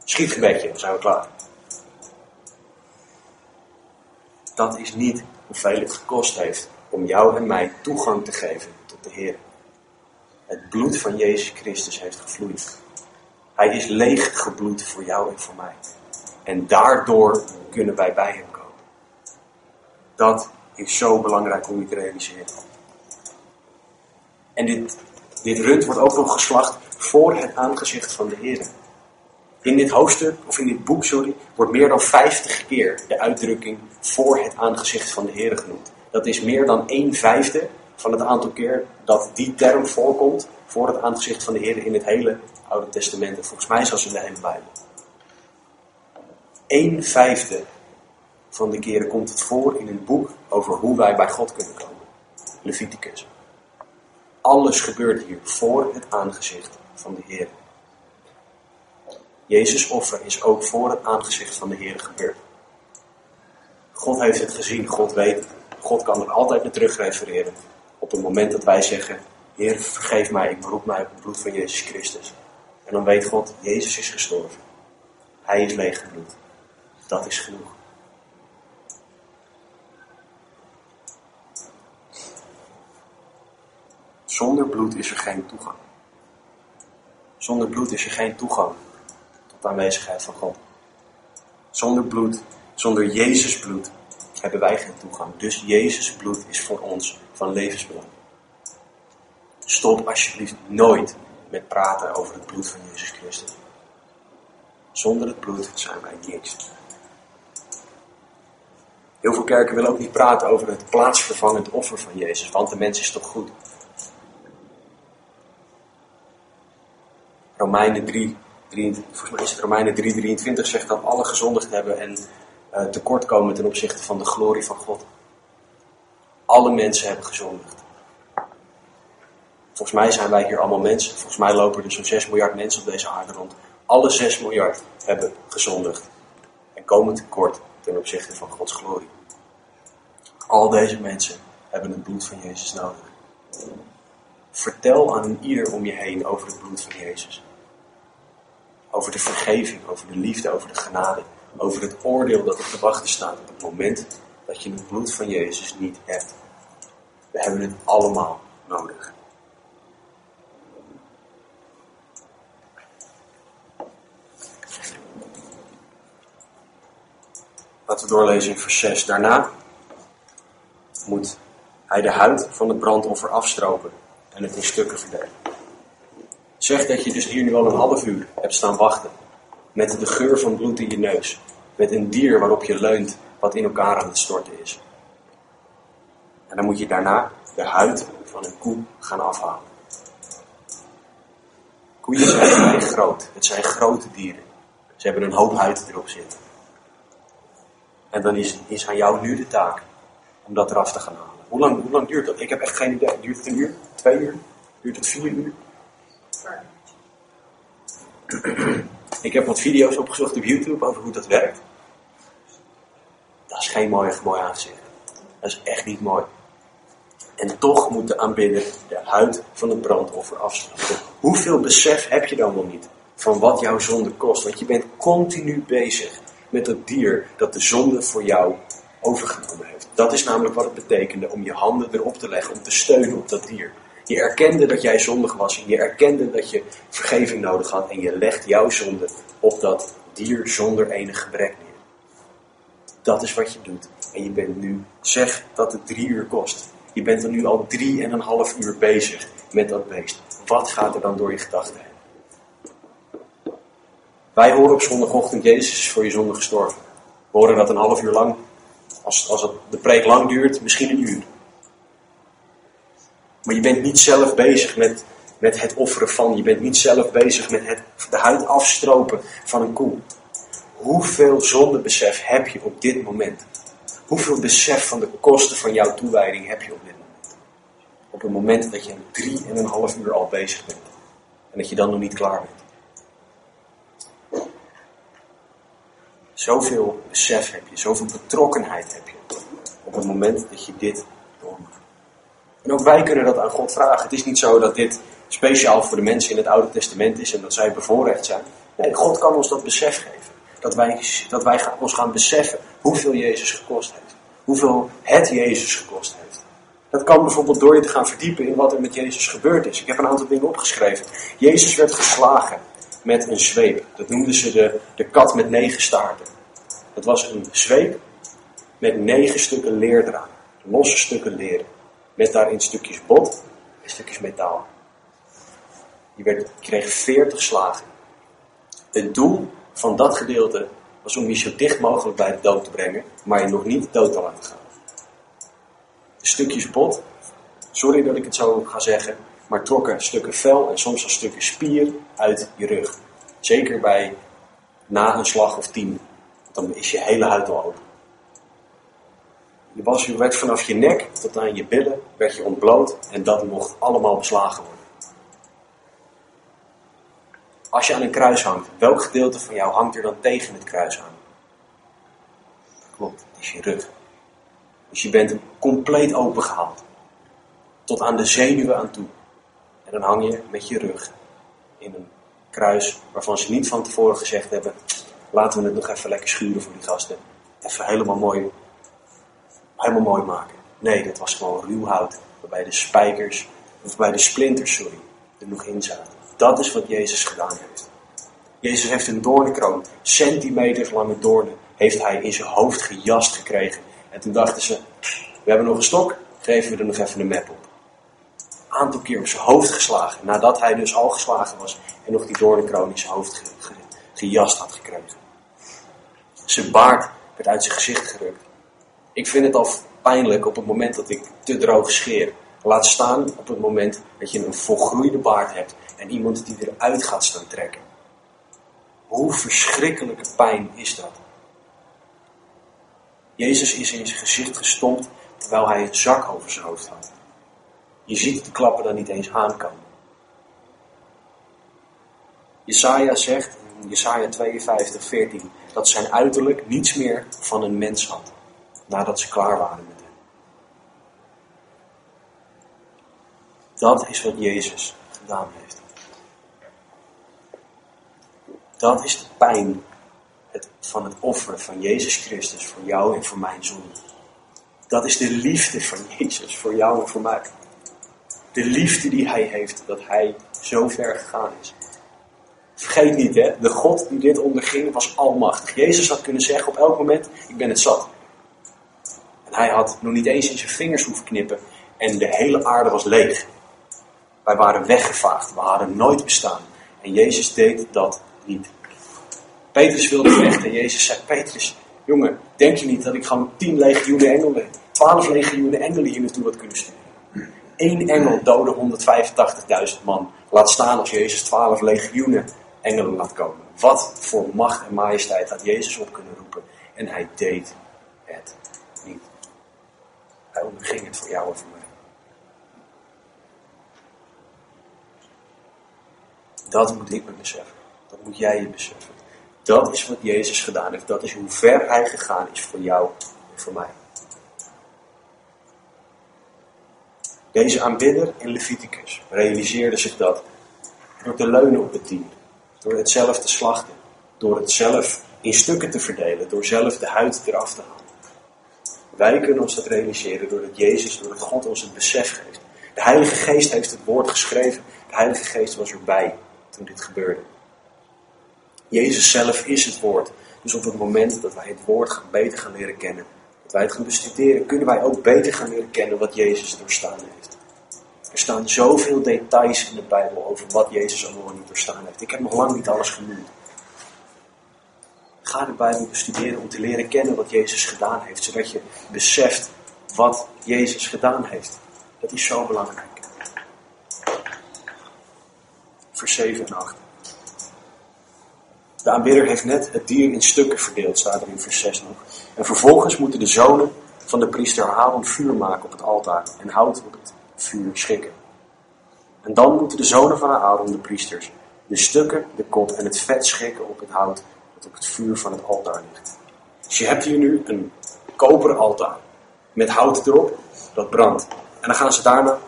schietgebedje, dan zijn we klaar. Dat is niet hoeveel het gekost heeft om jou en mij toegang te geven tot de Heer. Het bloed van Jezus Christus heeft gevloeid. Hij is leeg gebloed voor jou en voor mij. En daardoor kunnen wij bij hem komen. Dat is zo belangrijk om je te realiseren. En dit, dit rund wordt ook nog geslacht voor het aangezicht van de Heer. In dit hoofdstuk, of in dit boek, sorry, wordt meer dan 50 keer de uitdrukking voor het aangezicht van de Heer genoemd. Dat is meer dan een vijfde van het aantal keer dat die term voorkomt voor het aangezicht van de Heer in het hele Oude Testament. En volgens mij zelfs in de hele Bijbel. Een vijfde van de keren komt het voor in een boek over hoe wij bij God kunnen komen. Leviticus. Alles gebeurt hier voor het aangezicht van de Heer. Jezus offer is ook voor het aangezicht van de Heer gebeurd. God heeft het gezien, God weet. God kan er altijd naar terugrefereren. Op het moment dat wij zeggen, Heer vergeef mij, ik beroep mij op het bloed van Jezus Christus. En dan weet God, Jezus is gestorven. Hij is leeggebloed. Dat is genoeg. Zonder bloed is er geen toegang. Zonder bloed is er geen toegang tot de aanwezigheid van God. Zonder bloed, zonder Jezus bloed, hebben wij geen toegang. Dus Jezus bloed is voor ons van levensbelang. Stop alsjeblieft nooit met praten over het bloed van Jezus Christus. Zonder het bloed zijn wij niks. Heel veel kerken willen ook niet praten over het plaatsvervangend offer van Jezus, want de mens is toch goed. Romeinen 3, 3 volgens mij is het Romeinen 3, 23 zegt dat alle gezondigd hebben en uh, tekortkomen ten opzichte van de glorie van God. Alle mensen hebben gezondigd. Volgens mij zijn wij hier allemaal mensen. Volgens mij lopen er zo'n 6 miljard mensen op deze aarde rond. Alle 6 miljard hebben gezondigd en komen tekort ten opzichte van Gods glorie. Al deze mensen hebben het bloed van Jezus nodig. Vertel aan ieder om je heen over het bloed van Jezus. Over de vergeving, over de liefde, over de genade, over het oordeel dat op te wachten staat op het moment dat je het bloed van Jezus niet hebt. We hebben het allemaal nodig. Laten we doorlezen in vers 6. Daarna moet hij de huid van het brandoffer afstropen en het in stukken verdelen. Zeg dat je dus hier nu al een half uur hebt staan wachten. Met de geur van bloed in je neus. Met een dier waarop je leunt wat in elkaar aan het storten is. En dan moet je daarna de huid van een koe gaan afhalen. Koeien zijn vrij groot. Het zijn grote dieren. Ze hebben een hoop huid erop zitten. En dan is, is aan jou nu de taak om dat eraf te gaan halen. Hoe lang, hoe lang duurt dat? Ik heb echt geen idee. Duurt het een uur? Twee uur? Duurt het vier uur? Ik heb wat video's opgezocht op YouTube over hoe dat werkt. Dat is geen mooi, mooi aanzicht. Dat is echt niet mooi. En toch moet de aanbidder de huid van het brandoffer afsluiten. Hoeveel besef heb je dan wel niet van wat jouw zonde kost? Want je bent continu bezig met dat dier dat de zonde voor jou overgenomen heeft. Dat is namelijk wat het betekende om je handen erop te leggen, om te steunen op dat dier. Je erkende dat jij zondig was en je erkende dat je vergeving nodig had en je legt jouw zonde op dat dier zonder enig gebrek neer. Dat is wat je doet. En je bent nu, zeg dat het drie uur kost. Je bent er nu al drie en een half uur bezig met dat beest. Wat gaat er dan door je gedachten heen? Wij horen op zondagochtend, Jezus is voor je zonde gestorven. We horen dat een half uur lang. Als, als het, de preek lang duurt, misschien een uur. Maar je bent niet zelf bezig met, met het offeren van. Je bent niet zelf bezig met het, de huid afstropen van een koe. Hoeveel zondebesef heb je op dit moment? Hoeveel besef van de kosten van jouw toewijding heb je op dit moment? Op het moment dat je drie en een half uur al bezig bent. En dat je dan nog niet klaar bent. Zoveel besef heb je, zoveel betrokkenheid heb je. Op het moment dat je dit. En ook wij kunnen dat aan God vragen. Het is niet zo dat dit speciaal voor de mensen in het Oude Testament is en dat zij bevoorrecht zijn. Nee, God kan ons dat besef geven. Dat wij, dat wij ons gaan beseffen hoeveel Jezus gekost heeft. Hoeveel het Jezus gekost heeft. Dat kan bijvoorbeeld door je te gaan verdiepen in wat er met Jezus gebeurd is. Ik heb een aantal dingen opgeschreven. Jezus werd geslagen met een zweep. Dat noemden ze de, de kat met negen staarten. Dat was een zweep met negen stukken leerdraad. Losse stukken leer. Met daarin stukjes bot en stukjes metaal. Je, werd, kreeg veertig slagen. Het doel van dat gedeelte was om je zo dicht mogelijk bij de dood te brengen, maar je nog niet dood te laten gaan. Stukjes bot, sorry dat ik het zo ga zeggen, maar trokken stukken vel en soms al stukken spier uit je rug. Zeker bij na een slag of tien. Dan is je hele huid al open. Je, werd vanaf je nek tot aan je billen werd je ontbloot en dat mocht allemaal beslagen worden. Als je aan een kruis hangt, welk gedeelte van jou hangt er dan tegen het kruis aan? Klopt, is je rug. Dus je bent compleet opengehaald. Tot aan de zenuwen aan toe. En dan hang je met je rug in een kruis waarvan ze niet van tevoren gezegd hebben: laten we het nog even lekker schuren voor die gasten. Even helemaal mooi, helemaal mooi maken. Nee, dat was gewoon ruw hout. Waarbij de spijkers, of bij de splinters, sorry, er nog in zaten. Dat is wat Jezus gedaan heeft. Jezus heeft een doornenkroon, centimeters lange doornen, heeft hij in zijn hoofd gejast gekregen. En toen dachten ze, we hebben nog een stok, geven we er nog even een map op. Een aantal keer op zijn hoofd geslagen, nadat hij dus al geslagen was en nog die doornenkroon in zijn hoofd gejast had gekregen. Zijn baard werd uit zijn gezicht gerukt. Ik vind het al pijnlijk op het moment dat ik te droog scheer. Laat staan op het moment dat je een volgroeide baard hebt en iemand die eruit gaat staan trekken. Hoe verschrikkelijke pijn is dat? Jezus is in zijn gezicht gestompt terwijl hij een zak over zijn hoofd had. Je ziet de klappen dan niet eens aankomen. Jesaja zegt in Jesaja 52, 14 dat zijn uiterlijk niets meer van een mens had nadat ze klaar waren met hem. Dat is wat Jezus gedaan heeft. Dat is de pijn van het offer van Jezus Christus voor jou en voor mijn zonde. Dat is de liefde van Jezus voor jou en voor mij. De liefde die Hij heeft, dat Hij zo ver gegaan is. Vergeet niet, hè, de God die dit onderging was almachtig. Jezus had kunnen zeggen op elk moment, ik ben het zat. En hij had nog niet eens in zijn vingers hoeven knippen en de hele aarde was leeg. Wij waren weggevaagd, we hadden nooit bestaan. En Jezus deed dat niet. Petrus wilde vechten. Jezus zei, Petrus, jongen, denk je niet dat ik gewoon tien legioenen engelen, twaalf legioenen engelen hier naartoe had kunnen sturen? Eén engel doodde 185.000 man. Laat staan als Jezus twaalf legioenen engelen laat komen. Wat voor macht en majesteit had Jezus op kunnen roepen. En hij deed het. Hij onderging het voor jou en voor mij. Dat moet ik me beseffen. Dat moet jij je beseffen. Dat is wat Jezus gedaan heeft. Dat is hoe ver hij gegaan is voor jou en voor mij. Deze aanbidder in Leviticus realiseerde zich dat door te leunen op het dier, door het zelf te slachten, door het zelf in stukken te verdelen, door zelf de huid eraf te halen. Wij kunnen ons dat realiseren doordat Jezus, doordat God ons het besef geeft. De Heilige Geest heeft het woord geschreven. De Heilige Geest was erbij toen dit gebeurde. Jezus zelf is het woord. Dus op het moment dat wij het woord beter gaan leren kennen, dat wij het gaan bestuderen, kunnen wij ook beter gaan leren kennen wat Jezus doorstaan heeft. Er staan zoveel details in de Bijbel over wat Jezus allemaal niet doorstaan heeft. Ik heb nog lang niet alles genoemd. Ga de Bijbel bestuderen om te leren kennen wat Jezus gedaan heeft, zodat je beseft wat Jezus gedaan heeft. Dat is zo belangrijk. Vers 7 en 8. De aanbidder heeft net het dier in stukken verdeeld, staat er in vers 6 nog. En vervolgens moeten de zonen van de priester Aaron vuur maken op het altaar en hout op het vuur schikken. En dan moeten de zonen van Aaron, de priesters, de stukken, de kop en het vet schikken op het hout op het vuur van het altaar ligt. Dus je hebt hier nu een koperen altaar met hout erop, dat brandt. En dan gaan ze daarna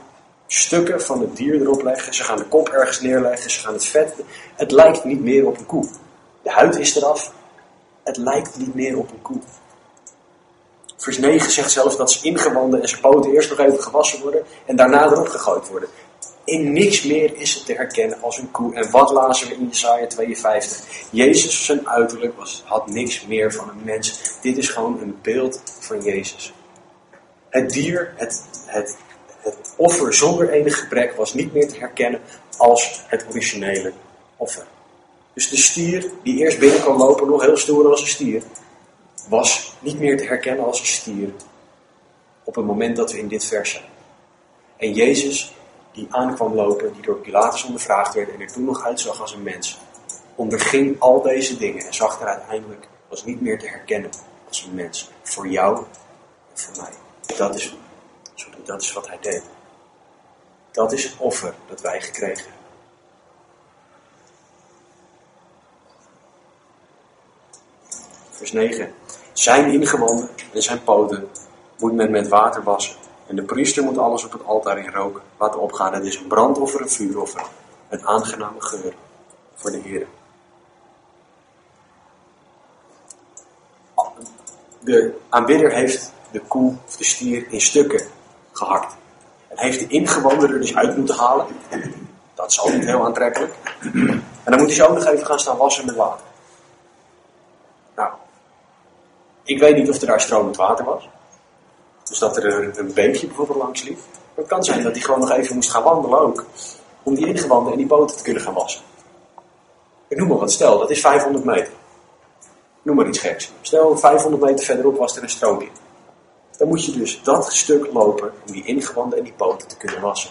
stukken van het dier erop leggen. Ze gaan de kop ergens neerleggen, ze gaan het vet. Het lijkt niet meer op een koe. De huid is eraf. Het lijkt niet meer op een koe. Vers 9 zegt zelfs dat zijn ingewanden en zijn poten eerst nog even gewassen worden en daarna erop gegooid worden. In niks meer is het te herkennen als een koe. En wat lazen we in Jesaja 52? Jezus, zijn uiterlijk, was, had niks meer van een mens. Dit is gewoon een beeld van Jezus. Het dier, het, het, het offer zonder enig gebrek, was niet meer te herkennen als het originele offer. Dus de stier die eerst binnen kon lopen, nog heel stoer als een stier, was niet meer te herkennen als een stier op het moment dat we in dit vers zijn. En Jezus, die aankwam lopen, die door Pilatus ondervraagd werd en er toen nog uitzag als een mens, onderging al deze dingen en zag er uiteindelijk, was niet meer te herkennen als een mens. Voor jou en voor mij. Dat is, sorry, dat is wat hij deed. Dat is het offer dat wij gekregen hebben. Vers 9. Zijn ingewanden en zijn poten moet men met water wassen. En de priester moet alles op het altaar in rook laten opgaan. Het is een brandoffer, een vuuroffer. Een aangename geur voor de Heer. De aanbidder heeft de koe of de stier in stukken gehakt. En heeft de ingewanden er dus uit moeten halen. Dat is al niet heel aantrekkelijk. En dan moet hij ze ook nog even gaan staan wassen met water. Nou, ik weet niet of er daar stromend water was. Dus dat er een, een beekje bijvoorbeeld langs liep. Het kan zijn dat hij gewoon nog even moest gaan wandelen ook. Om die ingewanden en die poten te kunnen gaan wassen. Ik noem maar wat, stel, dat is 500 meter. Noem maar iets geks. Stel, 500 meter verderop was er een stroompje. Dan moet je dus dat stuk lopen om die ingewanden en die poten te kunnen wassen.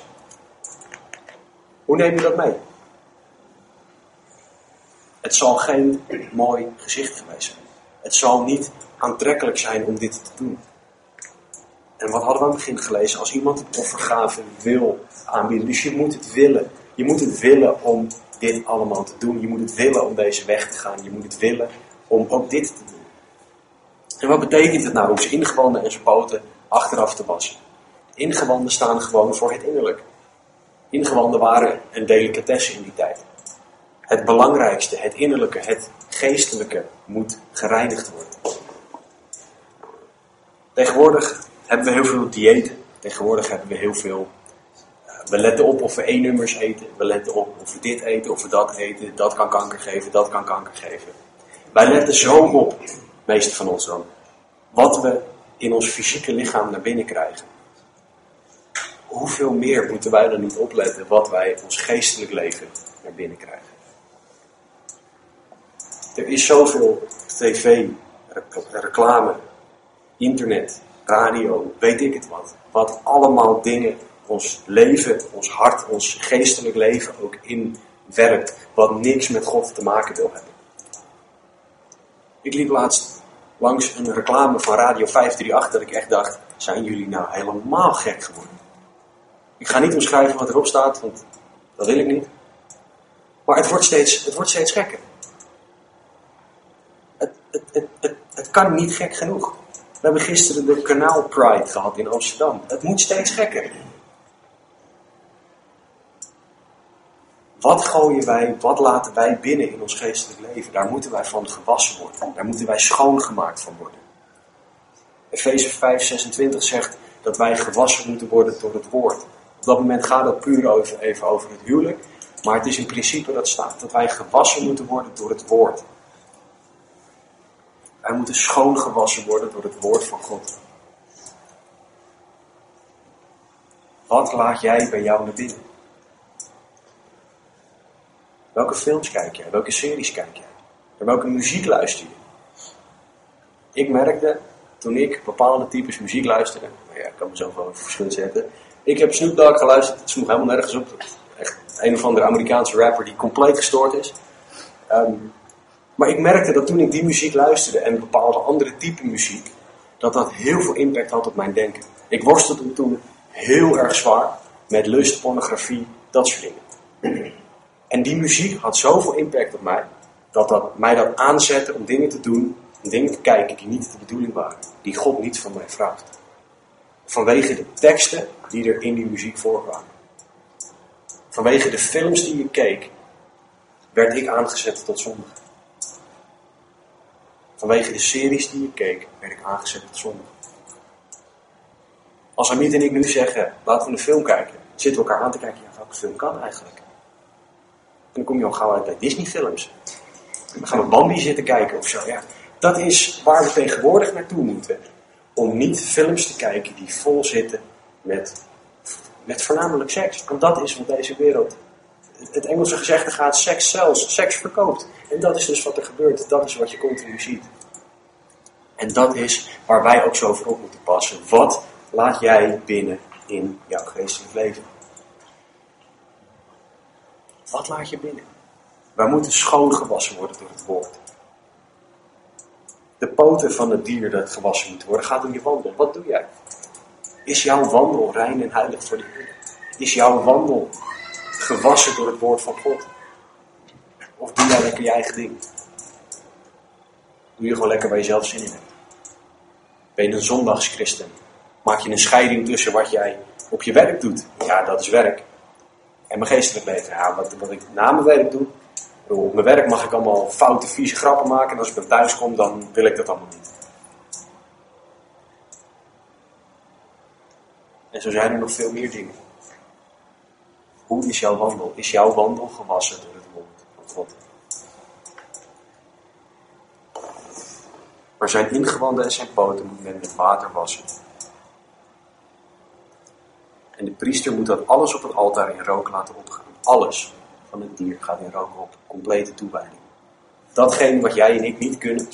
Hoe neem je dat mee? Het zal geen mooi gezicht geweest zijn. Het zal niet aantrekkelijk zijn om dit te doen. En wat hadden we aan het begin gelezen? Als iemand een offergave wil aanbieden, dus je moet het willen. Je moet het willen om dit allemaal te doen. Je moet het willen om deze weg te gaan. Je moet het willen om ook dit te doen. En wat betekent het nou om zijn ingewanden en zijn poten achteraf te wassen? Ingewanden staan gewoon voor het innerlijk. Ingewanden waren een delicatesse in die tijd. Het belangrijkste, het innerlijke, het geestelijke moet gereinigd worden. Tegenwoordig hebben we heel veel diëten. Tegenwoordig hebben we heel veel. Uh, we letten op of we E-nummers eten. We letten op of we dit eten, of we dat eten. Dat kan kanker geven, dat kan kanker geven. Wij letten zo op, meeste van ons dan, wat we in ons fysieke lichaam naar binnen krijgen. Hoeveel meer moeten wij dan niet opletten wat wij in ons geestelijk leven naar binnen krijgen? Er is zoveel tv, reclame, internet, radio, weet ik het wat. Wat allemaal dingen ons leven, ons hart, ons geestelijk leven ook inwerkt. Wat niks met God te maken wil hebben. Ik liep laatst langs een reclame van Radio 538 dat ik echt dacht, zijn jullie nou helemaal gek geworden? Ik ga niet omschrijven wat erop staat, want dat wil ik niet. Maar het wordt steeds, het wordt steeds gekker. Het, het, het, het, het kan niet gek genoeg. We hebben gisteren de Kanaal Pride gehad in Amsterdam. Het moet steeds gekker. Wat gooien wij, wat laten wij binnen in ons geestelijk leven? Daar moeten wij van gewassen worden. Daar moeten wij schoongemaakt van worden. Efeze 5, 26 zegt dat wij gewassen moeten worden door het woord. Op dat moment gaat het puur over, even over het huwelijk. Maar het is in principe dat staat dat wij gewassen moeten worden door het woord. Wij moeten schoongewassen worden door het woord van God. Wat laat jij bij jou naar binnen? Welke films kijk jij? Welke series kijk jij? Welke muziek luister je? Ik merkte toen ik bepaalde types muziek luisterde. Nou ja, ik kan me zoveel verschillen zetten. Ik heb Snoop Dogg geluisterd, het sloeg helemaal nergens op. Echt een of andere Amerikaanse rapper die compleet gestoord is. Ehm, maar ik merkte dat toen ik die muziek luisterde en bepaalde andere type muziek, dat dat heel veel impact had op mijn denken. Ik worstelde toen heel erg zwaar met lust, pornografie, dat soort dingen. En die muziek had zoveel impact op mij, dat dat mij dat aanzette om dingen te doen, om dingen te kijken die niet de bedoeling waren, die God niet van mij vraagt. Vanwege de teksten die er in die muziek voorkwamen. Vanwege de films die je keek, werd ik aangezet tot zonde. Vanwege de series die je keek, werd ik aangezet tot zonde. Als Amit en ik nu zeggen, laten we een film kijken, zitten we elkaar aan te kijken, ja, welke film kan eigenlijk? En dan kom je al gauw uit bij Disney films. Dan gaan we Bambi zitten kijken of zo. Ja, dat is waar we tegenwoordig naartoe moeten. Om niet films te kijken die vol zitten met, met voornamelijk seks. Want dat is wat deze wereld. Het Engelse gezegde gaat seks zelfs, seks verkoopt. En dat is dus wat er gebeurt. Dat is wat je continu ziet. En dat is waar wij ook zo voor op moeten passen. Wat laat jij binnen in jouw geestelijk leven? Wat laat je binnen? Wij moeten schoongewassen worden door het woord. De poten van het dier dat gewassen moet worden, gaat om je wandel. Wat doe jij? Is jouw wandel rein en heilig voor de Heer? Is jouw wandel gewassen door het woord van God? Of doe jij lekker je eigen ding? Doe je gewoon lekker waar je zelf zin in hebt? Ben je een zondagschristen? Maak je een scheiding tussen wat jij op je werk doet? Ja, dat is werk. En mijn geestelijk leven. Ja, wat, wat ik na mijn werk doe. Op mijn werk mag ik allemaal foute, vieze grappen maken. En als ik dan thuis kom, dan wil ik dat allemaal niet. En zo zijn er nog veel meer dingen. Hoe is jouw wandel? Is jouw wandel gewassen door het woord van God? Maar zijn ingewanden en zijn poten moet men met water wassen. En de priester moet dat alles op het altaar in rook laten opgaan. Alles van het dier gaat in rook op. Complete toewijding. Datgene wat jij en ik niet kunnen,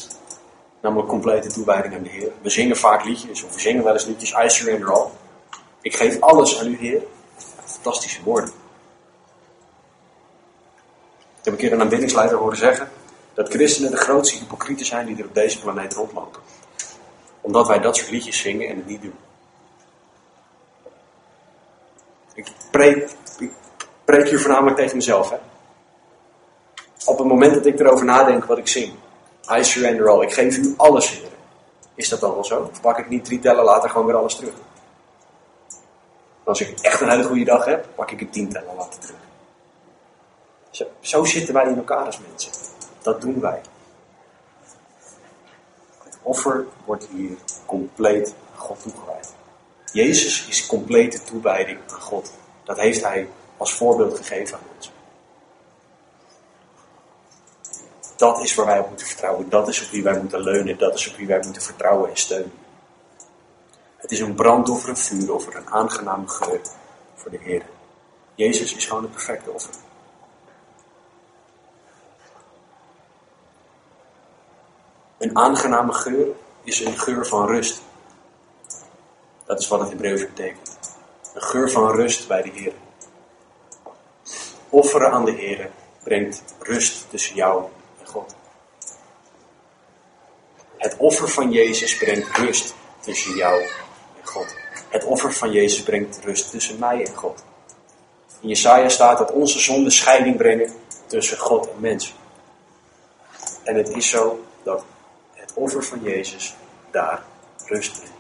namelijk complete toewijding aan de Heer. We zingen vaak liedjes, of we zingen wel eens liedjes, I surrender all. Ik geef alles aan u, Heer. Fantastische woorden. Ik heb een keer een aanbiddingsleider horen zeggen dat christenen de grootste hypocrieten zijn die er op deze planeet rondlopen. Omdat wij dat soort liedjes zingen en het niet doen. Ik preek, hier voornamelijk tegen mezelf. Hè? Op het moment dat ik erover nadenk wat ik zing, I surrender all, ik geef u alles, Heer. Is dat dan wel zo? Of pak ik niet drie tellen later gewoon weer alles terug? Als ik echt een hele goede dag heb, pak ik het tien tellen later terug. Zo, zo zitten wij in elkaar als mensen. Dat doen wij. Het offer wordt hier compleet aan God toegewijd. Jezus is complete toewijding aan God. Dat heeft Hij als voorbeeld gegeven aan ons. Dat is waar wij op moeten vertrouwen. Dat is op wie wij moeten leunen. Dat is op wie wij moeten vertrouwen en steunen. Het is een brandoffer, een vuuroffer, een aangename geur voor de Heer. Jezus is gewoon het perfecte offer. Een aangename geur is een geur van rust. Dat is wat het Hebreeuws betekent. Een geur van rust bij de Heer. Offeren aan de Heer brengt rust tussen jou en God. Het offer van Jezus brengt rust tussen jou Het offer van Jezus brengt rust tussen mij en God. In Jesaja staat dat onze zonden scheiding brengen tussen God en mens. En het is zo dat het offer van Jezus daar rust brengt.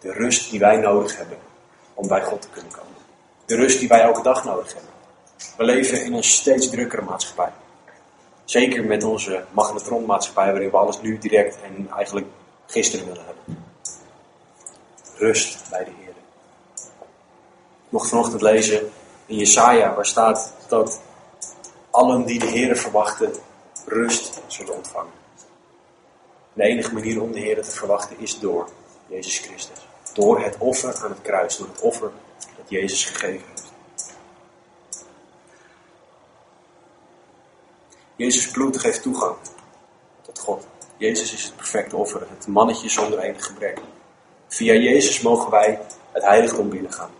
De rust die wij nodig hebben om bij God te kunnen komen. De rust die wij elke dag nodig hebben. We leven in een steeds drukkere maatschappij. Zeker met onze magnetronmaatschappij, waarin we alles nu direct en eigenlijk gisteren willen hebben. Rust bij de Heer. Nog vanochtend lezen in Jesaja, waar staat dat allen die de Heer verwachten, rust zullen ontvangen. De enige manier om de Heer te verwachten is door Jezus Christus. Door het offer aan het kruis, door het offer dat Jezus gegeven heeft. Jezus bloed geeft toegang tot God. Jezus is het perfecte offer, het mannetje zonder enig gebrek. Via Jezus mogen wij het heiligdom binnengaan.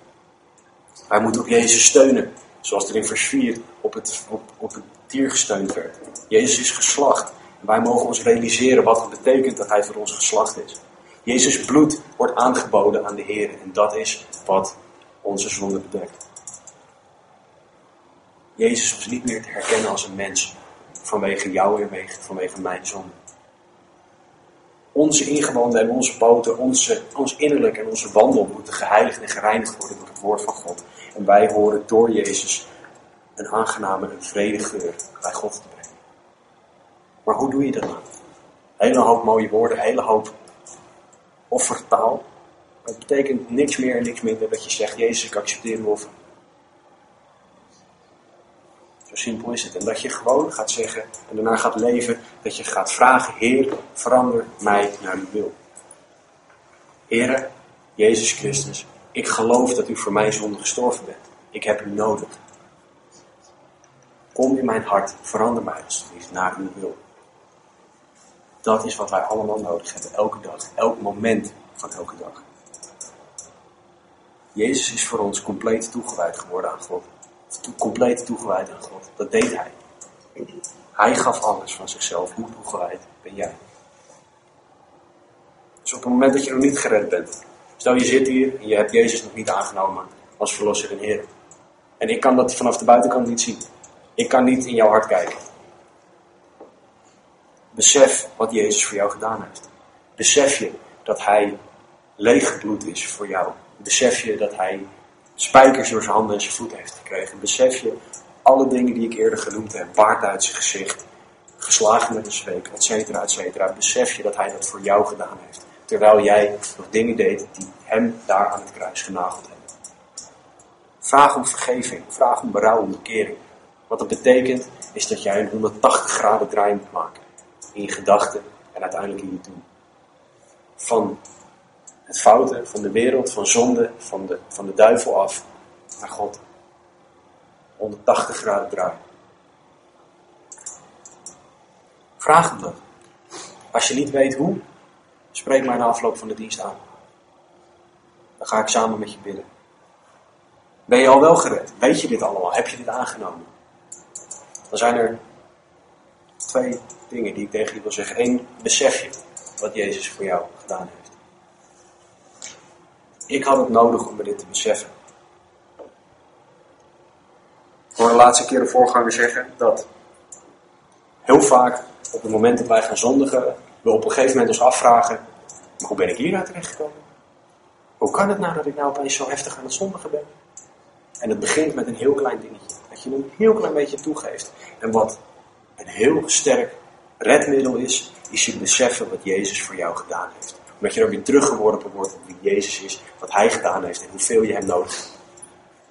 Wij moeten op Jezus steunen, zoals er in vers 4 op het, op, op het dier gesteund werd. Jezus is geslacht. En wij mogen ons realiseren wat het betekent dat hij voor ons geslacht is. Jezus bloed wordt aangeboden aan de Heer en dat is wat onze zonde bedekt. Jezus was niet meer te herkennen als een mens vanwege jou en vanwege mijn zonde. Onze ingewanden en onze poten, onze, ons innerlijk en onze wandel moeten geheiligd en gereinigd worden door het woord van God. En wij horen door Jezus een aangename en vrede geur bij God te brengen. Maar hoe doe je dat nou? Hele hoop mooie woorden, hele hoop offertaal. Het betekent niks meer en niks minder dat je zegt, Jezus, ik accepteer uw offer. Simpel is het. En dat je gewoon gaat zeggen en daarna gaat leven, dat je gaat vragen, Heer, verander mij naar uw wil. Heere, Jezus Christus, ik geloof dat u voor mij zonde gestorven bent. Ik heb u nodig. Kom in mijn hart, verander mij alsjeblieft naar uw wil. Dat is wat wij allemaal nodig hebben, elke dag, elk moment van elke dag. Jezus is voor ons compleet toegewijd geworden aan God. Compleet toegewijd aan God. Dat deed hij. Hij gaf alles van zichzelf. Hoe toegewijd ben jij? Dus op het moment dat je nog niet gered bent. Stel je zit hier en je hebt Jezus nog niet aangenomen als verlosser en Heer. En ik kan dat vanaf de buitenkant niet zien. Ik kan niet in jouw hart kijken. Besef wat Jezus voor jou gedaan heeft. Besef je dat Hij leeggebloed is voor jou. Besef je dat Hij spijkers door zijn handen en zijn voeten heeft gekregen. Besef je alle dingen die ik eerder genoemd heb. Baard uit zijn gezicht. Geslagen met een zweep, et cetera, et cetera. Besef je dat Hij dat voor jou gedaan heeft. Terwijl jij nog dingen deed die Hem daar aan het kruis genageld hebben. Vraag om vergeving. Vraag om berouw, om bekering. Wat dat betekent, is dat jij een 180 graden draai moet maken. In je gedachten en uiteindelijk in je doen. Van het fouten, van de wereld, van zonde, van de, van de duivel af naar God. 180 graden draaien. Vraag hem dat. Als je niet weet hoe, spreek mij na afloop van de dienst aan. Dan ga ik samen met je bidden. Ben je al wel gered? Weet je dit allemaal? Heb je dit aangenomen? Dan zijn er twee dingen die ik tegen je wil zeggen. Eén, besef je wat Jezus voor jou gedaan heeft. Ik had het nodig om me dit te beseffen. Ik hoorde de laatste keer de voorganger zeggen dat heel vaak op het moment dat wij gaan zondigen, we op een gegeven moment ons afvragen, hoe ben ik hieruit terechtgekomen? Hoe kan het nou dat ik nou opeens zo heftig aan het zondigen ben? En het begint met een heel klein dingetje. Dat je een heel klein beetje toegeeft. En wat een heel sterk redmiddel is, is je beseffen wat Jezus voor jou gedaan heeft. Omdat je dan weer teruggeworpen wordt op wie Jezus is, wat Hij gedaan heeft en hoeveel je Hem nodig hebt.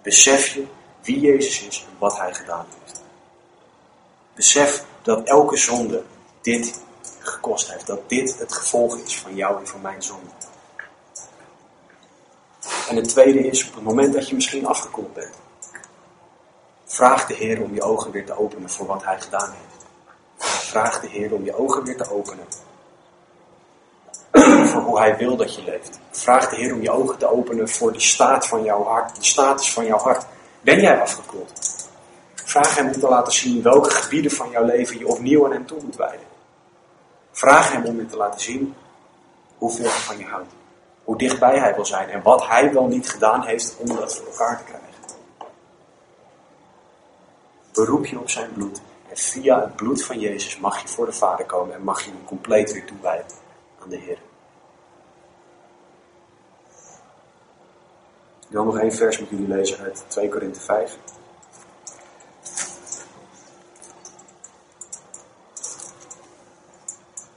Besef je wie Jezus is en wat Hij gedaan heeft. Besef dat elke zonde dit gekost heeft. Dat dit het gevolg is van jou en van mijn zonde. En het tweede is op het moment dat je misschien afgekoeld bent. Vraag de Heer om je ogen weer te openen voor wat Hij gedaan heeft. Vraag de Heer om je ogen weer te openen. Hoe Hij wil dat je leeft. Vraag de Heer om je ogen te openen voor de staat van jouw hart. De status van jouw hart. Ben jij afgekoeld? Vraag Hem om te laten zien welke gebieden van jouw leven je opnieuw aan Hem toe moet wijden. Vraag Hem om je te laten zien hoeveel Hij van je houdt hoe dichtbij hij wil zijn en wat hij wel niet gedaan heeft om dat voor elkaar te krijgen. Beroep je op zijn bloed en via het bloed van Jezus mag je voor de Vader komen en mag je hem compleet weer toewijden aan de Heer. Wil nog één vers met jullie lezen uit 2 Korinthe 5.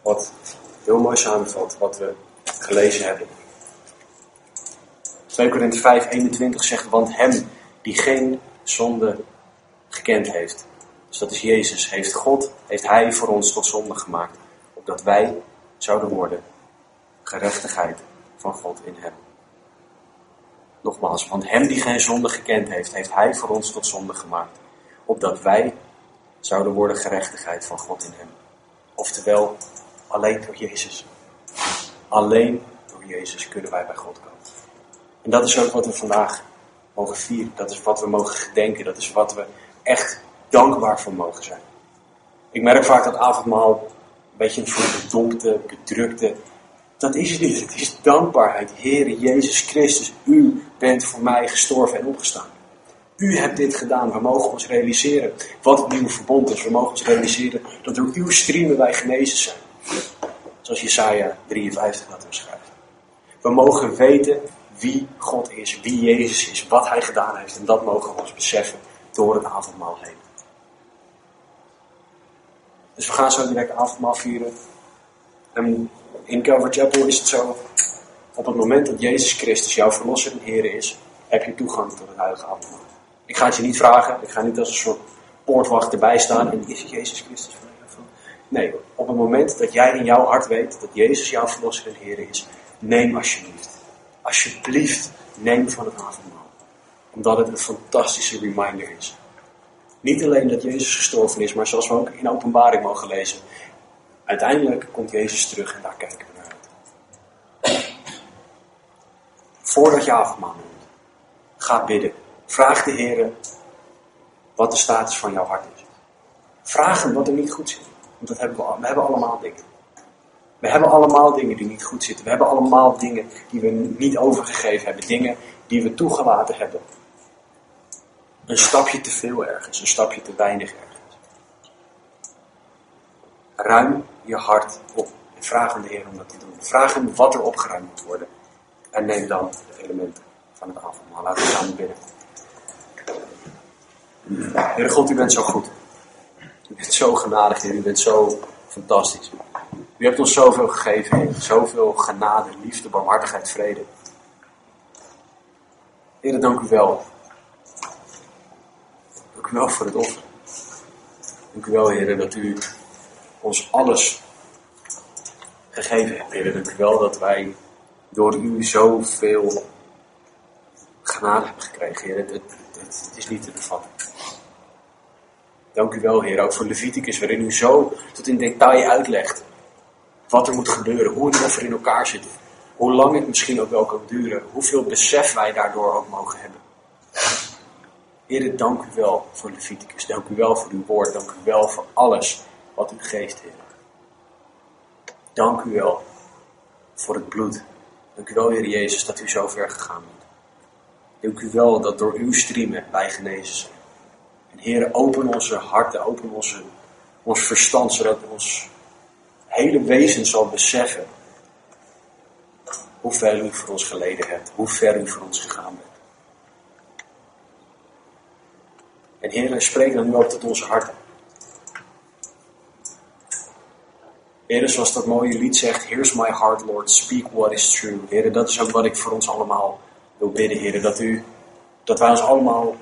Wat heel mooi samenvat wat we gelezen hebben. 2 Korinthe 5, 21 zegt, want hem die geen zonde gekend heeft, dus dat is Jezus, heeft God, heeft Hij voor ons tot zonde gemaakt, opdat wij zouden worden gerechtigheid van God in Hem. Nogmaals, want hem die geen zonde gekend heeft, heeft hij voor ons tot zonde gemaakt. Opdat wij zouden worden gerechtigheid van God in hem. Oftewel, alleen door Jezus. Alleen door Jezus kunnen wij bij God komen. En dat is ook wat we vandaag mogen vieren. Dat is wat we mogen gedenken. Dat is wat we echt dankbaar voor mogen zijn. Ik merk vaak dat avondmaal een beetje een verdompte, bedrukte. Dat is het niet. Het is dankbaarheid. Heere Jezus Christus, u bent voor mij gestorven en opgestaan. U hebt dit gedaan. We mogen ons realiseren wat het nieuwe verbond is. We mogen ons realiseren dat door uw streamen wij genezen zijn. Zoals Jesaja 53 dat omschrijft. We mogen weten wie God is, wie Jezus is, wat Hij gedaan heeft. En dat mogen we ons beseffen door het avondmaal heen. Dus we gaan zo direct avondmaal vieren. En in Calvary Chapel is het zo, op het moment dat Jezus Christus jouw verlosser en Heer is, heb je toegang tot het heilige avondmaal. Ik ga het je niet vragen, ik ga niet als een soort poortwacht erbij staan en is Jezus Christus van Nee, op het moment dat jij in jouw hart weet dat Jezus jouw verlosser en Heer is, neem alsjeblieft. Alsjeblieft, neem van het avondmaal. Omdat het een fantastische reminder is. Niet alleen dat Jezus gestorven is, maar zoals we ook in openbaring mogen lezen. Uiteindelijk komt Jezus terug en daar kijken we naar uit. Voordat je avondmaal neemt, ga bidden. Vraag de Heer wat de status van jouw hart is. Vraag hem wat er niet goed zit. Want dat hebben we, we hebben allemaal dingen. We hebben allemaal dingen die niet goed zitten. We hebben allemaal dingen die we niet overgegeven hebben. Dingen die we toegelaten hebben. Een stapje te veel ergens, een stapje te weinig ergens. Ruim je hart op en vraag aan de Heer om dat te doen. Vraag hem wat er opgeruimd moet worden. En neem dan de elementen van het avondmaal. Laten we samen bidden. Heer God, u bent zo goed. U bent zo genadig. U bent zo fantastisch. U hebt ons zoveel gegeven. Zoveel genade, liefde, barmhartigheid, vrede. Heer, dank u wel. Dank u wel voor het offer. Dank u wel, Heer, dat u ons alles gegeven hebt. Heer, dank u wel dat wij door u zoveel genade hebben gekregen. Heer, het is niet te bevatten. Dank u wel, Heer, ook voor Leviticus, waarin u zo tot in detail uitlegt wat er moet gebeuren, hoe het offer in elkaar zit, hoe lang het misschien ook wel kan duren, hoeveel besef wij daardoor ook mogen hebben. Heer, dank u wel voor Leviticus, dank u wel voor uw woord, dank u wel voor alles wat u geeft, Heer. Dank u wel voor het bloed. Dank u wel, Heer Jezus, dat u zo ver gegaan bent. Dank u wel dat door uw streamen wij genezen zijn. En Heer, open onze harten, open onze, ons verstand, zodat ons hele wezen zal beseffen hoeveel u voor ons geleden hebt, hoe ver u voor ons gegaan bent. En Heer, spreek dan nu ook tot onze harten. Heer, zoals dat mooie lied zegt, Here's my heart, Lord, speak what is true. Heer, dat is ook wat ik voor ons allemaal wil bidden, Heer. Dat, u, dat wij ons allemaal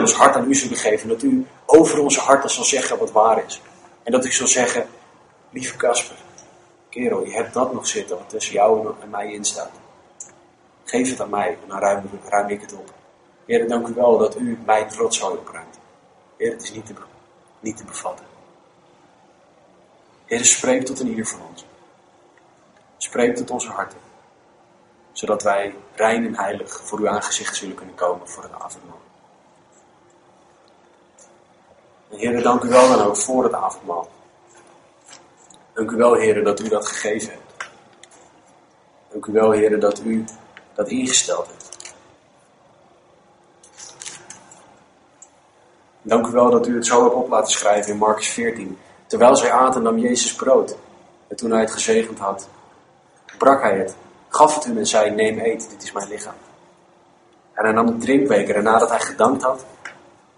ons hart aan u zullen geven. Dat u over onze harten zal zeggen wat waar is. En dat u zal zeggen, lieve Casper, kerel, je hebt dat nog zitten wat tussen jou en mij in staat. Geef het aan mij en dan ruim, ruim ik het op. Heer, dank u wel dat u mijn rotzooi opruimt. Heer, het is niet niet te bevatten. Heer, spreek tot een ieder van ons. Spreek tot onze harten. Zodat wij rein en heilig voor uw aangezicht zullen kunnen komen voor het avondmaal. Heer, dank u wel dan ook voor het avondmaal. Dank u wel, heren, dat u dat gegeven hebt. Dank u wel, heren, dat u dat ingesteld hebt. Dank u wel dat u het zo hebt op laten schrijven in Marcus 14. Terwijl zij aten, nam Jezus brood. En toen hij het gezegend had, brak hij het, gaf het hun en zei, neem eet, dit is mijn lichaam. En hij nam de drinkbeker en nadat hij gedankt had,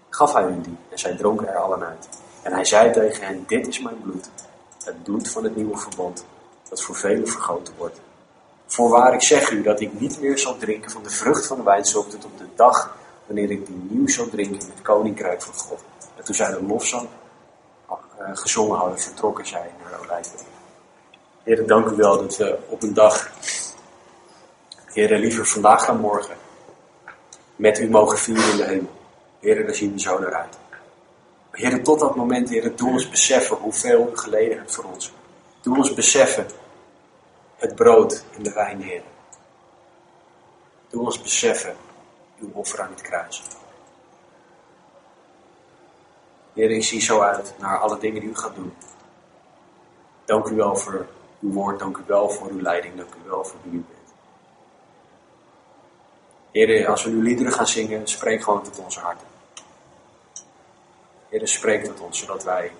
gaf hij hun die. En zij dronken er allen uit. En hij zei tegen hen, dit is mijn bloed het bloed van het nieuwe verbond, dat voor velen vergoten wordt. Voorwaar, ik zeg u dat ik niet meer zal drinken van de vrucht van de wijnstok tot op de dag wanneer ik die nieuw zal drinken in het koninkrijk van God. En toen zij de lofzang gezongen hadden, vertrokken zij naar Olijfberg. Heer, dank u wel dat we op een dag, Heer, liever vandaag dan morgen, met u mogen vieren in de hemel. Heren, daar zien we zo naar uit. Heren, tot dat moment, Heren, doe ons beseffen hoeveel u geleden hebt voor ons. Doe ons beseffen het brood en de wijn, Heer. Doe ons beseffen uw offer aan het kruis. Heer, ik zie zo uit naar alle dingen die u gaat doen. Dank u wel voor uw woord, dank u wel voor uw leiding, dank u wel voor wie u bent. Heer, als we nu liederen gaan zingen, spreek gewoon tot onze harten. Heer, spreek tot ons, zodat wij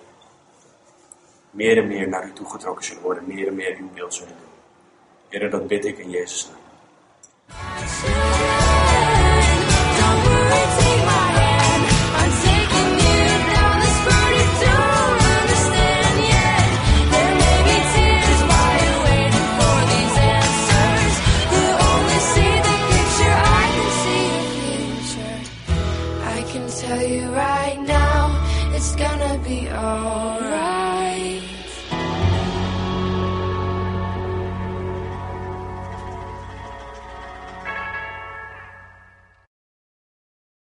meer en meer naar u toegetrokken zullen worden, meer en meer uw wil zullen doen. Heer, dat bid ik in Jezus' naam.